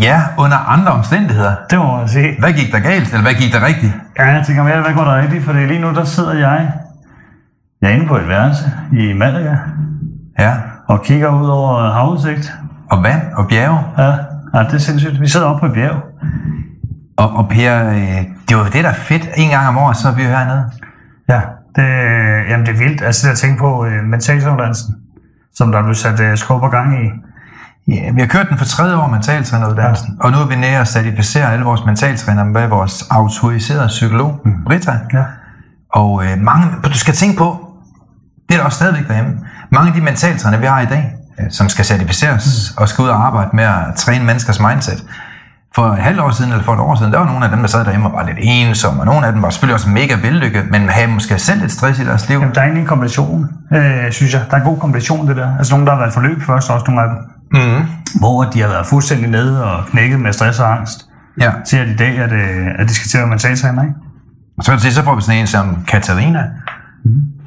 Ja, under andre omstændigheder. Det må man sige. Hvad gik der galt, eller hvad gik der rigtigt? Ja, jeg tænker mere, hvad går der rigtigt? For lige nu, der sidder jeg, jeg er inde på et værelse i Malaga, Ja, og kigger ud over havudsigt. og vand og bjerge. Ja, ja, det er sindssygt. Vi sidder oppe på et bjerg. Og, og Per, øh, det var det, der er fedt. En gang om året, så er vi jo hernede. Ja, det, jamen det er vildt. Altså det at tænke på uh, mentalsuddannelsen, som der blev sat uh, skub og gang i. Ja, vi har kørt den for tredje år, mentaltræneruddannelsen. Ja. Og nu er vi nede og certificere alle vores mentaltrænere med vores autoriserede psykolog, mm. Britta. Ja. Og øh, mange, du skal tænke på, det er der også stadigvæk derhjemme. Mange af de mentaltrænere, vi har i dag, øh, som skal certificeres mm. og skal ud og arbejde med at træne menneskers mindset. For et halvt år siden, eller for et år siden, der var nogle af dem, der sad derhjemme og var lidt ensomme, og nogle af dem var selvfølgelig også mega vellykket, men havde måske selv lidt stress i deres liv. Jamen, der er egentlig en kombination, øh, synes jeg. Der er en god kombination, det der. Altså nogle, der har været forløb først, også nogle af dem. Mm. Hvor de har været fuldstændig nede og knækket med stress og angst. Ja. Til at i dag, at, øh, at de skal til at være mentaltræner, ikke? Og så se, så får vi sådan en som Katarina.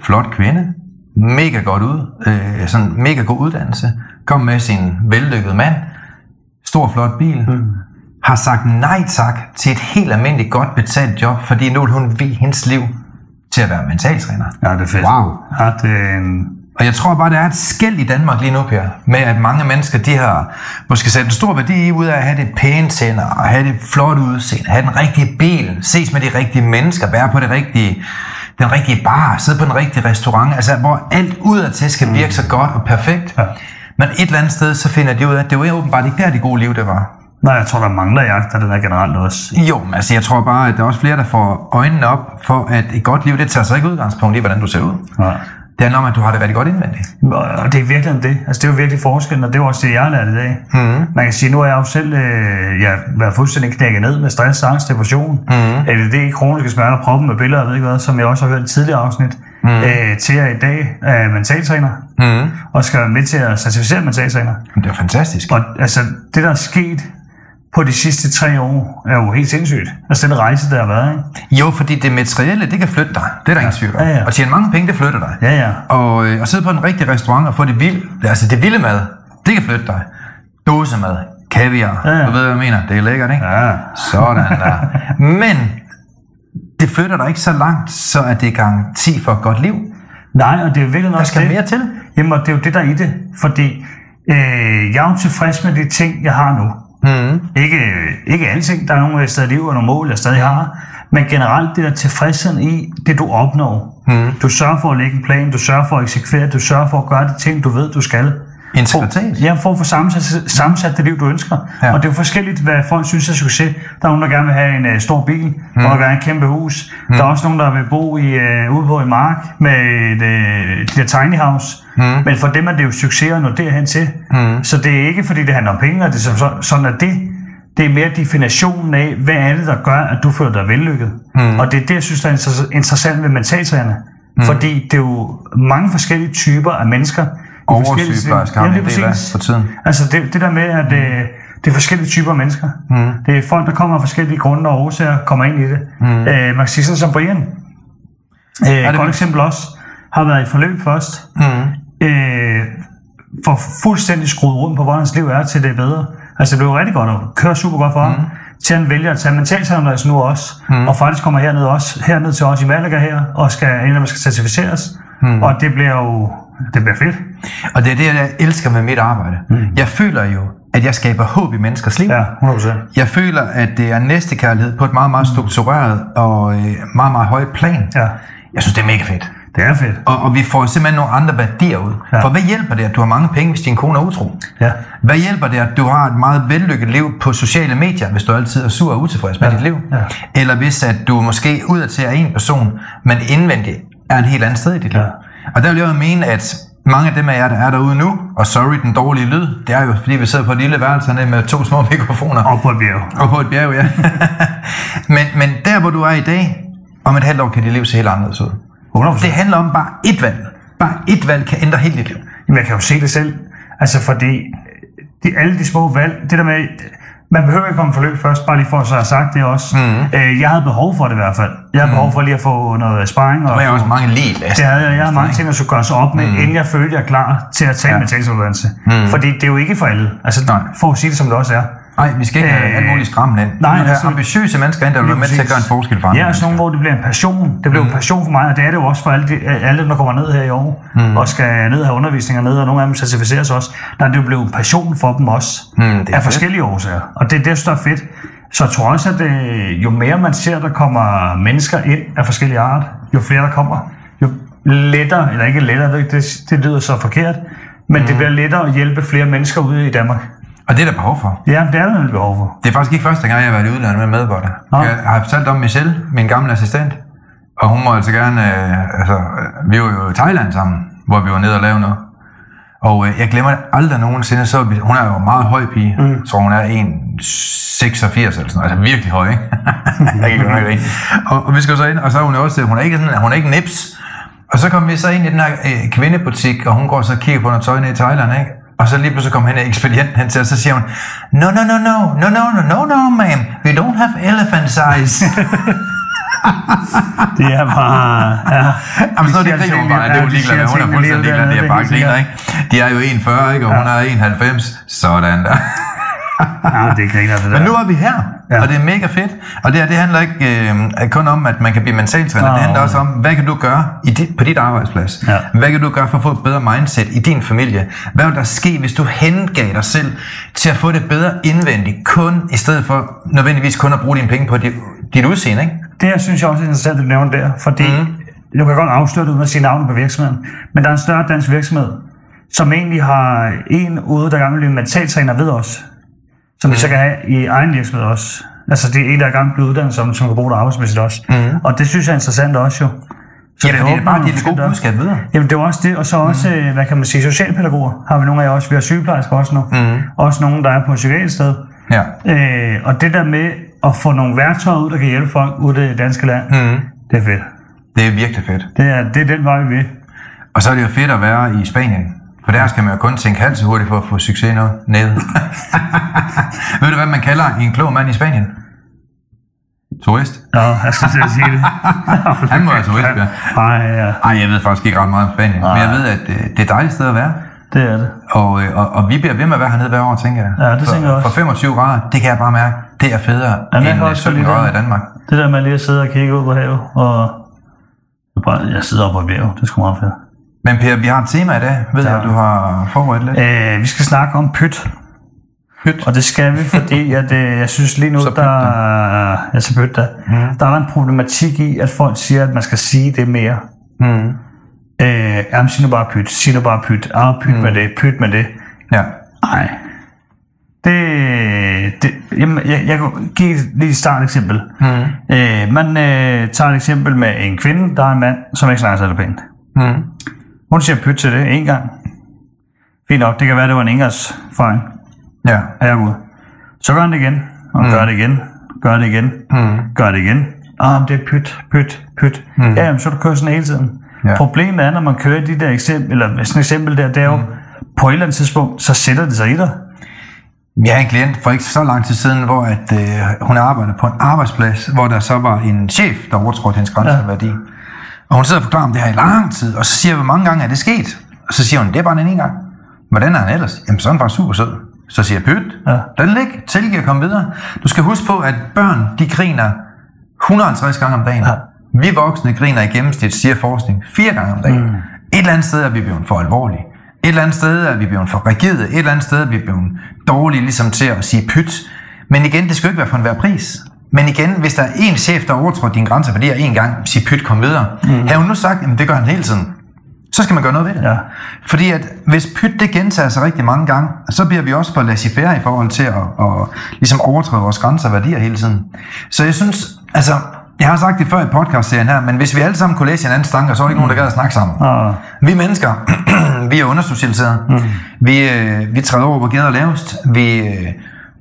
Flot kvinde. Mega godt ud. Øh, sådan mega god uddannelse. Kom med sin vellykkede mand. Stor flot bil. Mm. Har sagt nej tak til et helt almindeligt godt betalt job, fordi nu vil hun vie hendes liv til at være mentaltræner. Ja, det er fedt. Wow. Ja, det er en... Og jeg tror bare, der er et skæld i Danmark lige nu, Per, med at mange mennesker, de har måske sat en stor værdi ud af at have det pæne tænder, og have det flot udseende, have den rigtige bil, ses med de rigtige mennesker, være på det rigtige, den rigtige bar, sidde på den rigtige restaurant, altså hvor alt udadtil skal virke så godt og perfekt. Ja. Men et eller andet sted, så finder de ud af, at det var åbenbart ikke der, det gode liv det var. Nej, jeg tror, der er mange, der jagter det der generelt også. Jo, men altså jeg tror bare, at der er også flere, der får øjnene op for, at et godt liv, det tager sig ikke udgangspunkt i, hvordan du ser ud. Ja. Det handler om, at du har det rigtig godt indvendigt. Og det er virkelig det. Altså, det er jo virkelig forskellen, og det er jo også det, jeg har lært i dag. Mm. Man kan sige, nu er jeg jo selv øh, jeg har været fuldstændig knækket ned med stress, angst, depression, mm. ADD, kroniske smerter, proppen med billeder, jeg ved ikke hvad, som jeg også har hørt i tidligere afsnit, mm. øh, til at i dag er mentaltræner, Mm. og skal være med til at certificere mentaltræner. Det er fantastisk. Og altså, det der er sket på de sidste tre år, er jo helt sindssygt. Altså, den rejse, der har været, ikke? Jo, fordi det materielle, det kan flytte dig. Det er der ingen tvivl om. Ja, ja. Og tjene mange penge, det flytter dig. Ja, ja. Og øh, at sidde på en rigtig restaurant og få det vilde, altså det vilde mad, det kan flytte dig. Dåsemad, kaviar, Ja, ja. du ved, hvad jeg mener. Det er lækkert, ikke? Ja. Sådan der. Men det flytter dig ikke så langt, så at det er garanti for et godt liv. Nej, og det er virkelig Der også skal det. mere til. Jamen, og det er jo det, der er i det. Fordi øh, jeg er jo tilfreds med de ting, jeg har nu. Mm. Ikke, ikke alting. Der er nogle steder i livet og nogle mål, jeg stadig har. Men generelt det der tilfredsheden i det, du opnår. Mm. Du sørger for at lægge en plan, du sørger for at eksekvere, du sørger for at gøre de ting, du ved, du skal. Integritet. Ja, for at få sammensat, sammensat det liv, du ønsker. Ja. Og det er jo forskelligt, hvad folk synes er succes. Der er nogen, der gerne vil have en uh, stor bil, mm. der vil gerne et kæmpe hus. Mm. Der er også nogen, der vil bo i, uh, ude på en mark med et uh, de der tiny house. Mm. Men for dem er det jo succes at nå derhen til. Mm. Så det er ikke, fordi det handler om penge, og det er som, så- sådan er det. Det er mere definitionen af, hvad er det, der gør, at du føler dig vellykket. Mm. Og det er det, jeg synes, der er inter- interessant ved mentaltrænerne. Mm. Fordi det er jo mange forskellige typer af mennesker. I forskellige- Oversygeplejersker har Ja, vi en lige del af præcis. for tiden. Altså det, det der med, at øh, det er forskellige typer mennesker. Mm. Det er folk, der kommer af forskellige grunde og årsager, kommer ind i det. Mm. Øh, man kan sige sådan som Brian. Øh, et det godt eksempel også. Har været i forløb først. Mm. Øh, for fuldstændig skruet rundt på, hvordan hans liv er, til det er bedre. Altså det blev rigtig godt og kører super godt for ham. Til han vælger at tage mentaltræner nu også. Mm. Og faktisk kommer herned, også, herned til os i Malaga her, og skal, inden man skal certificeres. Mm. Og det bliver jo det bliver fedt. Og det er det, jeg elsker med mit arbejde. Mm. Jeg føler jo, at jeg skaber håb i menneskers liv. Ja, 100%. Jeg føler, at det er næstekærlighed på et meget, meget struktureret og øh, meget, meget højt plan. Ja. Jeg synes, det er mega fedt. Det er fedt. Og, og vi får simpelthen nogle andre værdier ud. Ja. For hvad hjælper det, at du har mange penge, hvis din kone er utro? Ja. Hvad hjælper det, at du har et meget vellykket liv på sociale medier, hvis du altid er sur og utilfreds med Ja. dit liv? Ja. Eller hvis at du måske udadtil er en person, men indvendigt er en helt anden sted i dit liv. Ja. Og der vil jeg jo mene, at mange af dem af jer, der er derude nu, og sorry den dårlige lyd, det er jo fordi, vi sidder på et lille værelse med to små mikrofoner. Og på et bjerg. Og på et bjerg, ja. men, men der, hvor du er i dag, om et halvt år kan dit liv se helt anderledes ud. 100%. Det handler om bare ét valg. Bare ét valg kan ændre hele dit liv. Jamen, jeg kan jo se det selv. Altså, fordi de, alle de små valg, det der med, man behøver ikke komme forløb først, bare lige for at så have sagt det også. Mm. Øh, jeg havde behov for det i hvert fald. Jeg havde behov for lige at få noget sparring. Der Og er også mange lige det havde jeg. Jeg havde mange ting, der skulle gøres op med, mm. inden jeg følte, jeg er klar til at tage Ja. ja. mentalsuddannelse. Mm. Fordi det er jo ikke for alle. Altså, Nej. for at sige det, som det også er. Nej, vi skal ikke have Øh, alt muligt skræmmende ind. nej, vi altså- ambitiøse mennesker ind, der vil være med til at gøre en forskel for andre Ja, og sådan nogle, hvor det bliver en passion. Det bliver mm. en passion for mig, og det er det jo også for alle, de, alle dem, der kommer ned her i år, mm. og skal ned og have undervisninger ned, og nogle af dem certificeres også. Der er det jo blevet en passion for dem også, Mm, det er af fedt. forskellige årsager. Og det er det, der er fedt. Så jeg tror også, at øh, jo mere man ser, der kommer mennesker ind af forskellige art, jo flere der kommer, jo lettere, eller ikke lettere, det, det, det lyder så forkert, men mm. det bliver lettere at hjælpe flere mennesker ude i Danmark. Og det er der behov for. Ja, det er der nemlig behov for. Det er faktisk ikke første gang, jeg har været i udlandet med medborgere. Nå. Jeg har fortalt om Michelle, min gamle assistent. Og hun må altså gerne... Øh, altså, vi var jo i Thailand sammen, hvor vi var nede og lave noget. Og øh, jeg glemmer aldrig nogensinde, så vi, hun er jo en meget høj pige. Mm. Jeg tror, hun er 1,86 eller sådan noget. Altså virkelig høj, ikke? jeg kan ikke og, og, vi skal så ind, og så er hun også... Hun er ikke, sådan, hun er ikke nips. Og så kom vi så ind i den her øh, kvindebutik, og hun går så og kigger på noget tøj nede i Thailand, ikke? Og så lige pludselig kommer hen ekspedienten hen til, og så siger hun, No, no, no, no, no, no, no, no, no, ma'am. We don't have elephant size. Det er bare... Ja. Jamen, sådan noget, det griner hun bare. Det er jo ligeglad med. Hun er fuldstændig ligeglad. Det er bare griner, ikke? De er jo 1,40, ikke? Og hun er 1,90. Sådan der. Ja, det griner det der. Men nu er vi her, Ja. og det er mega fedt. Og det her, det handler ikke øh, kun om, at man kan blive mentaltræner. Nå. Det handler også om, hvad kan du gøre i dit, på dit arbejdsplads? Ja. Hvad kan du gøre for at få et bedre mindset i din familie? Hvad vil der ske, hvis du hengav dig selv til at få det bedre indvendigt, kun i stedet for nødvendigvis kun at bruge dine penge på dit, dit udseende, ikke? Det her synes jeg også er interessant, at du nævner der, fordi mm. nu kan godt afsløre det uden at sige navnet på virksomheden, men der er en større dansk virksomhed, som egentlig har en ude, der gerne vil blive mentaltræner ved os, som vi så kan have i egen virksomhed også. Altså det er en, der er gang blive uddannet, som, som kan bruge det arbejdsmæssigt også. Mm. Og det synes jeg er interessant også jo. Så Ja, fordi det er åbner bare dit gode døre. budskab videre. Jamen det er også det, og så også, mm. hvad kan man sige, socialpædagoger har vi nogle af jer også. Vi har sygeplejersker også nu. Mm. Også nogen, der er på et psykiatrisk sted. Ja. Øh, og det der med at få nogle værktøjer ud, der kan hjælpe folk ud i det danske land, mm. det er fedt. Det er virkelig fedt. Det er, det er den vej, vi vil. Og så er det jo fedt at være i Spanien. For der skal man jo kun tænke halvt så hurtigt for at få succes noget ned. Ved du, hvad man kalder en klog mand i Spanien? Turist. Nå, jeg skal til at sige det. Han må være turist, ja. Nej, ja, Ej, jeg ved faktisk ikke ret meget om Spanien. Men jeg ved, at øh, det er et dejligt sted at være. det er det. Og, øh, og, og vi bliver ved med at være hernede hver år, tænker jeg. Ja, det for, tænker jeg også. For 25 grader, det kan jeg bare mærke, det er federe Jamen, end øh, også 17 godt lide grader i Danmark. Det der med lige at sidde og kigge ud på havet, og jeg bare- jeg sidder oppe på et bjerg, det er sgu meget fedt. Men Per, vi har et tema i dag. Ved jeg, Ja. du har forberedt lidt? Øh, vi skal snakke om pyt. Pyt. Og det skal vi, fordi at, øh, jeg synes lige nu, Så der, ja, så pyt der, mm. der er en problematik i, at folk siger, at man skal sige det mere. Mm. Øh, jamen, sig nu bare pyt, sig nu bare pyt, ah, pyt mm. med det, pyt med det. Ja. Nej. Det, det jamen, jeg, jeg kan give lige et start eksempel. Mm. Øh, man øh, tager et eksempel med en kvinde, der er en mand, som ikke snakker særlig pænt. Mm. Hun siger pyt til det en gang. Fint nok, det kan være, det var en engangsfejl. Ja. Herregud. Så gør han det igen, og mm. gør det igen, gør det igen, Mm. gør det igen. Ah, det er pyt, pyt, pyt. Mm. Ja, jamen, så du kører sådan hele tiden. Ja. Problemet er, når man kører de der eksempel, eller sådan et eksempel der, det er jo, mm. på et eller andet tidspunkt, så sætter det sig i dig. Jeg har en klient for ikke så lang tid siden, hvor at, øh, hun arbejdede på en arbejdsplads, hvor der så var en chef, der overtrådte hendes grænseværdi. Ja. Og hun sidder og forklarer om det her i lang tid, og så siger jeg, hvor mange gange er det sket? Og så siger hun, det er bare den ene gang. Hvordan er han ellers? Jamen, så er han bare super sød. Så siger jeg, pyt, Ja. den lig, tilgiv at komme videre. Du skal huske på, at børn, de griner 150 gange om dagen. Ja. Vi voksne griner i gennemsnit, siger forskning, fire gange om dagen. Mm. Et eller andet sted er vi blevet for alvorlige. Et eller andet sted er vi blevet for rigide. Et eller andet sted er vi blevet dårlige ligesom til at sige pyt. Men igen, det skal jo ikke være for enhver pris. Men igen, hvis der er en chef, der overtråder dine grænser værdier en gang, sig pyt, kom videre. Mm. Har hun nu sagt, at det gør han hele tiden. Så skal man gøre noget ved det. Ja. Fordi at hvis pyt det gentager sig rigtig mange gange, så bliver vi også for laissez-faire i forhold til at, at ligesom overtræde vores grænser og værdier hele tiden. Så jeg synes, altså, jeg har sagt det før i podcastserien her, men hvis vi alle sammen kunne læse hinandens tanker, så er der ikke nogen, der gad at snakke sammen. Ah. Vi mennesker, vi er undersocialiseret. Mm. Vi, øh, vi træder over, hvor gader er lavest. Vi øh,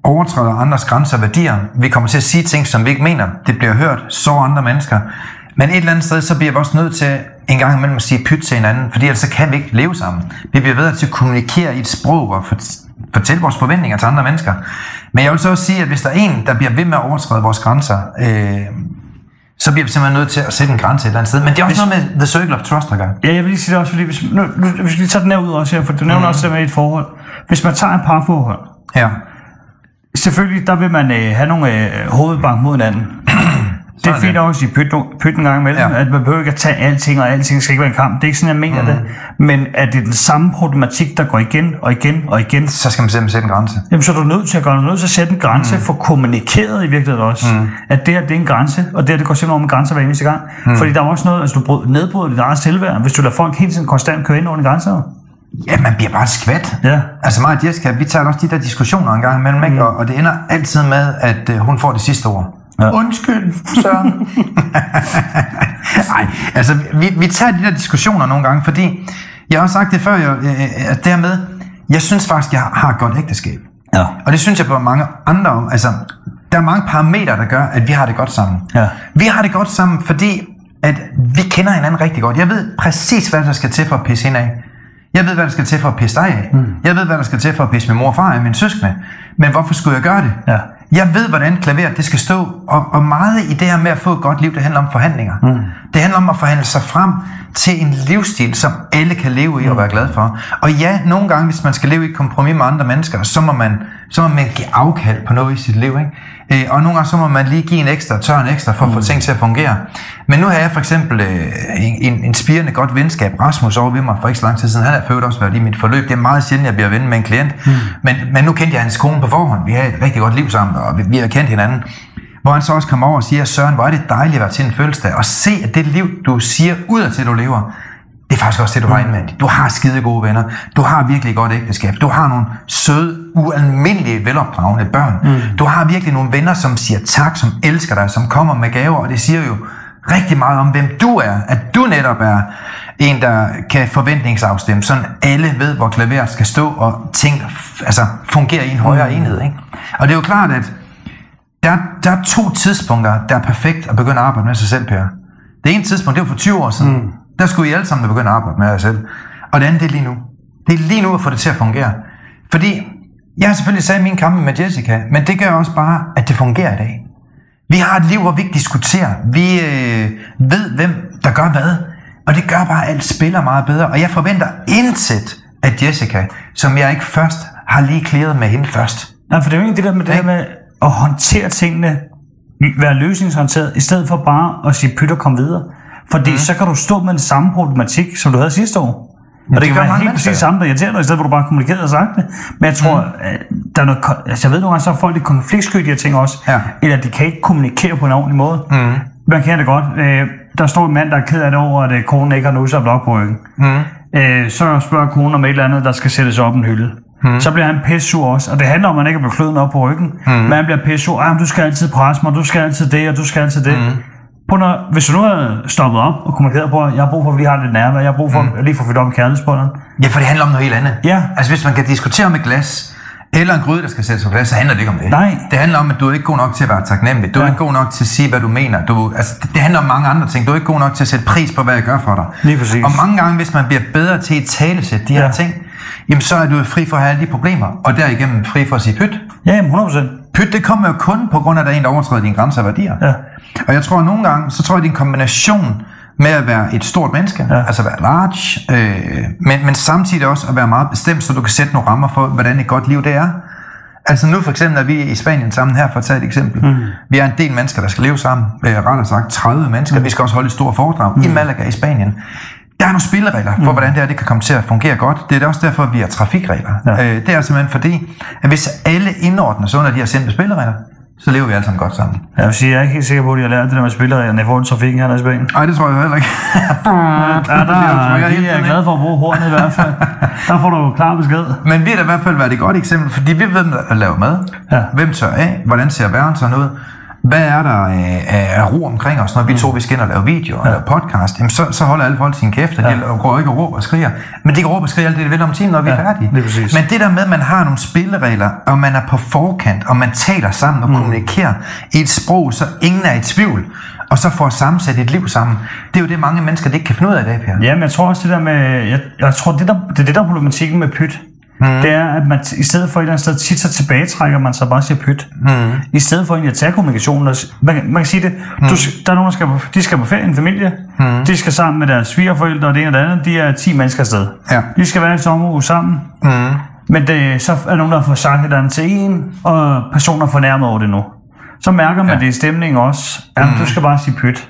overtræder andres grænser og værdier. Vi kommer til at sige ting, som vi ikke mener. Det bliver hørt, så andre mennesker. Men et eller andet sted, så bliver vi også nødt til en gang imellem at sige pyt til hinanden, fordi ellers så kan vi ikke leve sammen. Vi bliver bedre til at kommunikere i et sprog og fortælle vores forventninger til andre mennesker. Men jeg vil så også sige, at hvis der er en, der bliver ved med at overtræde vores grænser, øh, så bliver vi simpelthen nødt til at sætte en grænse et eller andet sted. Men det er også noget med The Circle of Trust, der gør. Ja, jeg vil lige sige det også, fordi hvis, nu, nu, hvis vi tager den her ud også her, for du nævner mm. også det med et forhold. Hvis man tager et parforhold, Ja. Selvfølgelig, der vil man øh, have nogle øh, hovedbank mod hinanden. det er fint det. også i pyt, pyt en gang imellem, Ja. at man behøver ikke at tage alting, og alting skal ikke være en kamp. Det er ikke sådan, jeg mener mm. det. Men at det er den samme problematik, der går igen og igen og igen, Så skal man simpelthen sætte en grænse. Jamen, så er du nødt til at gøre noget, til at sætte en grænse, mm. for kommunikeret i virkeligheden også, mm. at det her, det er en grænse, og det her, det går simpelthen om en grænse hver eneste gang. Mm. Fordi der er også noget, altså du nedbryder dit eget selvværd, hvis du lader folk hele tiden konstant køre ind under grænser. Ja, man bliver bare skvat. Ja. Altså mig og Jessica, vi tager også de der diskussioner en gang imellem, ikke? Og, og det ender altid med, at øh, hun får det sidste ord. Ja. Undskyld, Søren. Nej, altså vi, vi tager de der diskussioner nogle gange, fordi jeg har også sagt det før, jeg, øh, at dermed, jeg synes faktisk, jeg har et godt ægteskab. Ja. Og det synes jeg på mange andre om. Altså, der er mange parametre, der gør, at vi har det godt sammen. Ja. Vi har det godt sammen, fordi at vi kender hinanden rigtig godt. Jeg ved præcis, hvad der skal til for at pisse hende af. Jeg ved, hvad der skal til for at pisse dig af. Mm. Jeg ved, hvad der skal til for at pisse min mor og far af, mine søskende. Men hvorfor skulle jeg gøre det? Ja. Jeg ved, hvordan klaveret det skal stå, og, og meget i det her med at få et godt liv, det handler om forhandlinger. Mm. Det handler om at forhandle sig frem til en livsstil, som alle kan leve i og være glad for. Og ja, nogle gange, hvis man skal leve i et kompromis med andre mennesker, så må man, så må man give afkald på noget i sit liv. Ikke? Øh, og nogle gange, så må man lige give en ekstra, tør en ekstra, for at få ting til at fungere. Men nu har jeg for eksempel øh, en, en, en spirende godt venskab, Rasmus over ved mig for ikke så lang tid siden. Han har født også været i mit forløb. Det er meget sjældent, jeg bliver ven med en klient. Mm. Men, men nu kendte jeg hans kone på forhånd. Vi har et rigtig godt liv sammen, og vi, vi har kendt hinanden. Hvor han så også kommer over og siger, Søren, hvor er det dejligt at være til en fødselsdag, og se, at det liv, du siger udad til, du lever, det er faktisk også det, du har indvendigt. Du har skide gode venner. Du har virkelig godt ægteskab. Du har nogle søde, ualmindelige, velopdragende børn. Mm. Du har virkelig nogle venner, som siger tak, som elsker dig, som kommer med gaver, og det siger jo rigtig meget om, hvem du er. At du netop er en, der kan forventningsafstemme, sådan alle ved, hvor klaveret skal stå, og ting altså, fungerer i en højere enhed. Ikke? Og det er jo klart, at der, der er to tidspunkter, der er perfekt at begynde at arbejde med sig selv, Per. Det ene tidspunkt, det var for 20 år siden. Mm. Der skulle I alle sammen begynde at arbejde med jer selv. Og det andet, det er lige nu. Det er lige nu at få det til at fungere. Fordi jeg har selvfølgelig sagt min kampe med Jessica, men det gør også bare, at det fungerer i dag. Vi har et liv, hvor vi ikke diskuterer. Vi øh, ved, hvem der gør hvad. Og det gør bare, at alt spiller meget bedre. Og jeg forventer intet af Jessica, som jeg ikke først har lige klæret med hende først. Nej, for det er jo ikke det der med det her med at håndtere tingene, være løsningsorienteret, i stedet for bare at sige pyt og komme videre. Fordi mm. så kan du stå med den samme problematik, som du havde sidste år. Og det, det kan være helt præcis samme, der irriterer dig, i stedet for at du bare kommunikerer og sagt det. Men jeg tror, mm. der er noget, altså jeg ved nogle gange, så er folk lidt konfliktsky, de her ting også. Ja. Eller de kan ikke kommunikere på en ordentlig måde. Mm. Man kender det godt. Øh, der står en mand, der er ked af det over, at øh, konen ikke har nusset af blok på ryggen. Mm. Øh, så spørger konen om et eller andet, der skal sættes op en hylde. Mm. Så bliver han pissur også, og det handler om, at man ikke er blevet kløden op på ryggen. Mm. Men han bliver pissur. Ah, du skal altid presse mig, du skal altid det, og du skal altid det. Mm. På når, hvis du nu havde stoppet op og kommunikeret på, at jeg har brug for, at vi lige har lidt nærvær, jeg har brug for mm. lige for at fylde op i kærlighedsbrønderen. Ja, for det handler om noget helt andet. Ja. Altså, hvis man kan diskutere om et glas, eller en gryde, der skal sættes på plads, så handler det ikke om det. Nej. Det handler om, at du er ikke god nok til at være taknemmelig. Du er Ja. ikke god nok til at sige, hvad du mener. Du, altså, det, det handler om mange andre ting. Du er ikke god nok til at sætte pris på, hvad jeg gør for dig. Lige præcis. Og mange gange, hvis man bliver bedre til at talesætte de her Ja. ting, jamen så er du fri for at have alle de problemer, og derigennem fri for at sige pyt. Ja, jamen 100%. Pyt, det kommer jo kun på grund af, at der er en, der overtræder dine grænser og værdier. Ja. Og jeg tror, at nogle gange, så tror jeg, det er en kombination med at være et stort menneske, ja. altså være large, øh, men, men samtidig også at være meget bestemt, så du kan sætte nogle rammer for, hvordan et godt liv det er. Altså nu for eksempel er vi i Spanien sammen her, for at tage et eksempel. Mm. Vi er en del mennesker, der skal leve sammen. Øh, rettere sagt 30 mennesker. Mm. Vi skal også holde et stort foredrag mm. i Malaga i Spanien. der er nogle spilleregler for, mm. hvordan det her det kan komme til at fungere godt. Det er også derfor, at vi har trafikregler. Ja. Øh, det er simpelthen fordi, at hvis alle indordner sig under de her simple spilleregler, så lever vi alle sammen godt sammen. Jeg vil sige, jeg er ikke helt sikker på, at de har lært det der med spillereglerne i forhold til trafikken her i Spanien. Nej, det tror jeg heller ikke. Ja, der, de er glade for at bruge hornet i hvert fald. Der får du klar besked. Men vi har da i hvert fald været et godt eksempel, fordi vi ved at lave mad. Ja. Hvem tør af? Hvordan ser sådan ud? Hvad er der af, af ro omkring os, når vi to vi skal ind og lave video eller podcast? Jamen, så, så holder alle folk sin kæft, og de går ikke og råber og skriger. Men de kan råbe og skrige alt det, de vil om timen, når vi er Ja, færdige. lige præcis. Men det der med, at man har nogle spilleregler, og man er på forkant, og man taler sammen og mm. kommunikerer i et sprog, så ingen er i tvivl, og så får sammensat et liv sammen. Det er jo det, mange mennesker det ikke kan finde ud af i dag, Per. Jamen, jeg tror også det der med... Jeg, jeg tror, det, der, det er det, der er problematikken med pyt. Mm. Det er, at man i stedet for et eller andet sted tit så tilbagetrækker man sig bare siger pyt. Mm. I stedet for egentlig at tage kommunikationen. Og, man, kan- man kan sige det. Du, s- der er nogen, der skal på, de skal på ferie, en familie. Mm. De skal sammen med deres svigerforældre og det ene og det andet. De er 10 mennesker afsted. Ja. De skal være i sommerhus sammen. Mm. Men det, så er der nogen, der får sagt et eller andet til en, og personer er fornærmet over det nu. Så mærker man ja. det i stemningen også. At mm. du skal bare sige pyt.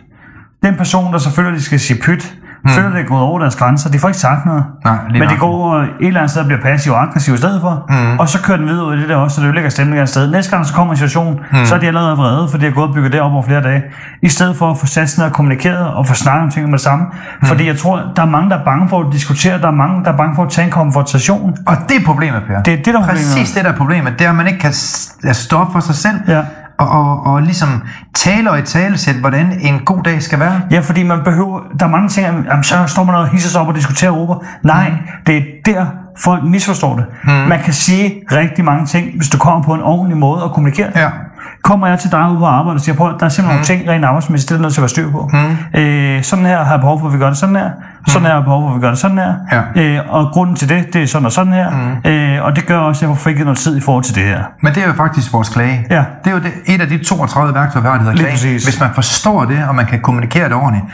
Den person, der selvfølgelig skal sige pyt, mm. føler det er gået over deres grænser. De får ikke sagt noget. Nej, men det går et eller andet sted og bliver passiv og aggressiv i stedet for. Mm. Og så kører den videre ud i det der også, så det ødelægger stemningen et sted. Næste gang så kommer en situation, mm. så er de allerede vrede, for de har gået og bygget det op over flere dage. I stedet for at få sat sig ned og kommunikeret og få snakket om ting med det samme. Mm. Fordi jeg tror, der er mange, der er bange for at diskutere. Der er mange, der er bange for at tage en konfrontation. Og det er problemet, Per. Det er det, der er problemet. Præcis det, der er problemet. Det er, at man ikke kan s- lade stå op for sig selv. Ja. Og, og, og ligesom tale og i talesæt, hvordan en god dag skal være. Ja, fordi man behøver, der er mange ting, jamen, så står man og hisser sig op og diskuterer Europa. Nej, mm. det er der, folk misforstår det. Mm. Man kan sige rigtig mange ting, hvis du kommer på en ordentlig måde og kommunikerer. Ja. Kommer jeg til dig ude på arbejde og siger, prøv, der er simpelthen mm. nogle ting rent arbejdsmæssigt, det er nødt til at være styr på. Mm. Øh, sådan her har jeg behov for, at vi gør det sådan her. Sådan her jeg behov for, at vi gør det sådan her. Ja. Øh, og grunden til det, det er sådan og sådan her. Mm. Øh, og det gør også, at jeg får frigivet noget tid i forhold til det her. Men det er jo faktisk vores klage. Ja. Det er jo det, et af de 32 værktøjer, vi har, der hedder klage. præcis. Hvis man forstår det, og man kan kommunikere det ordentligt,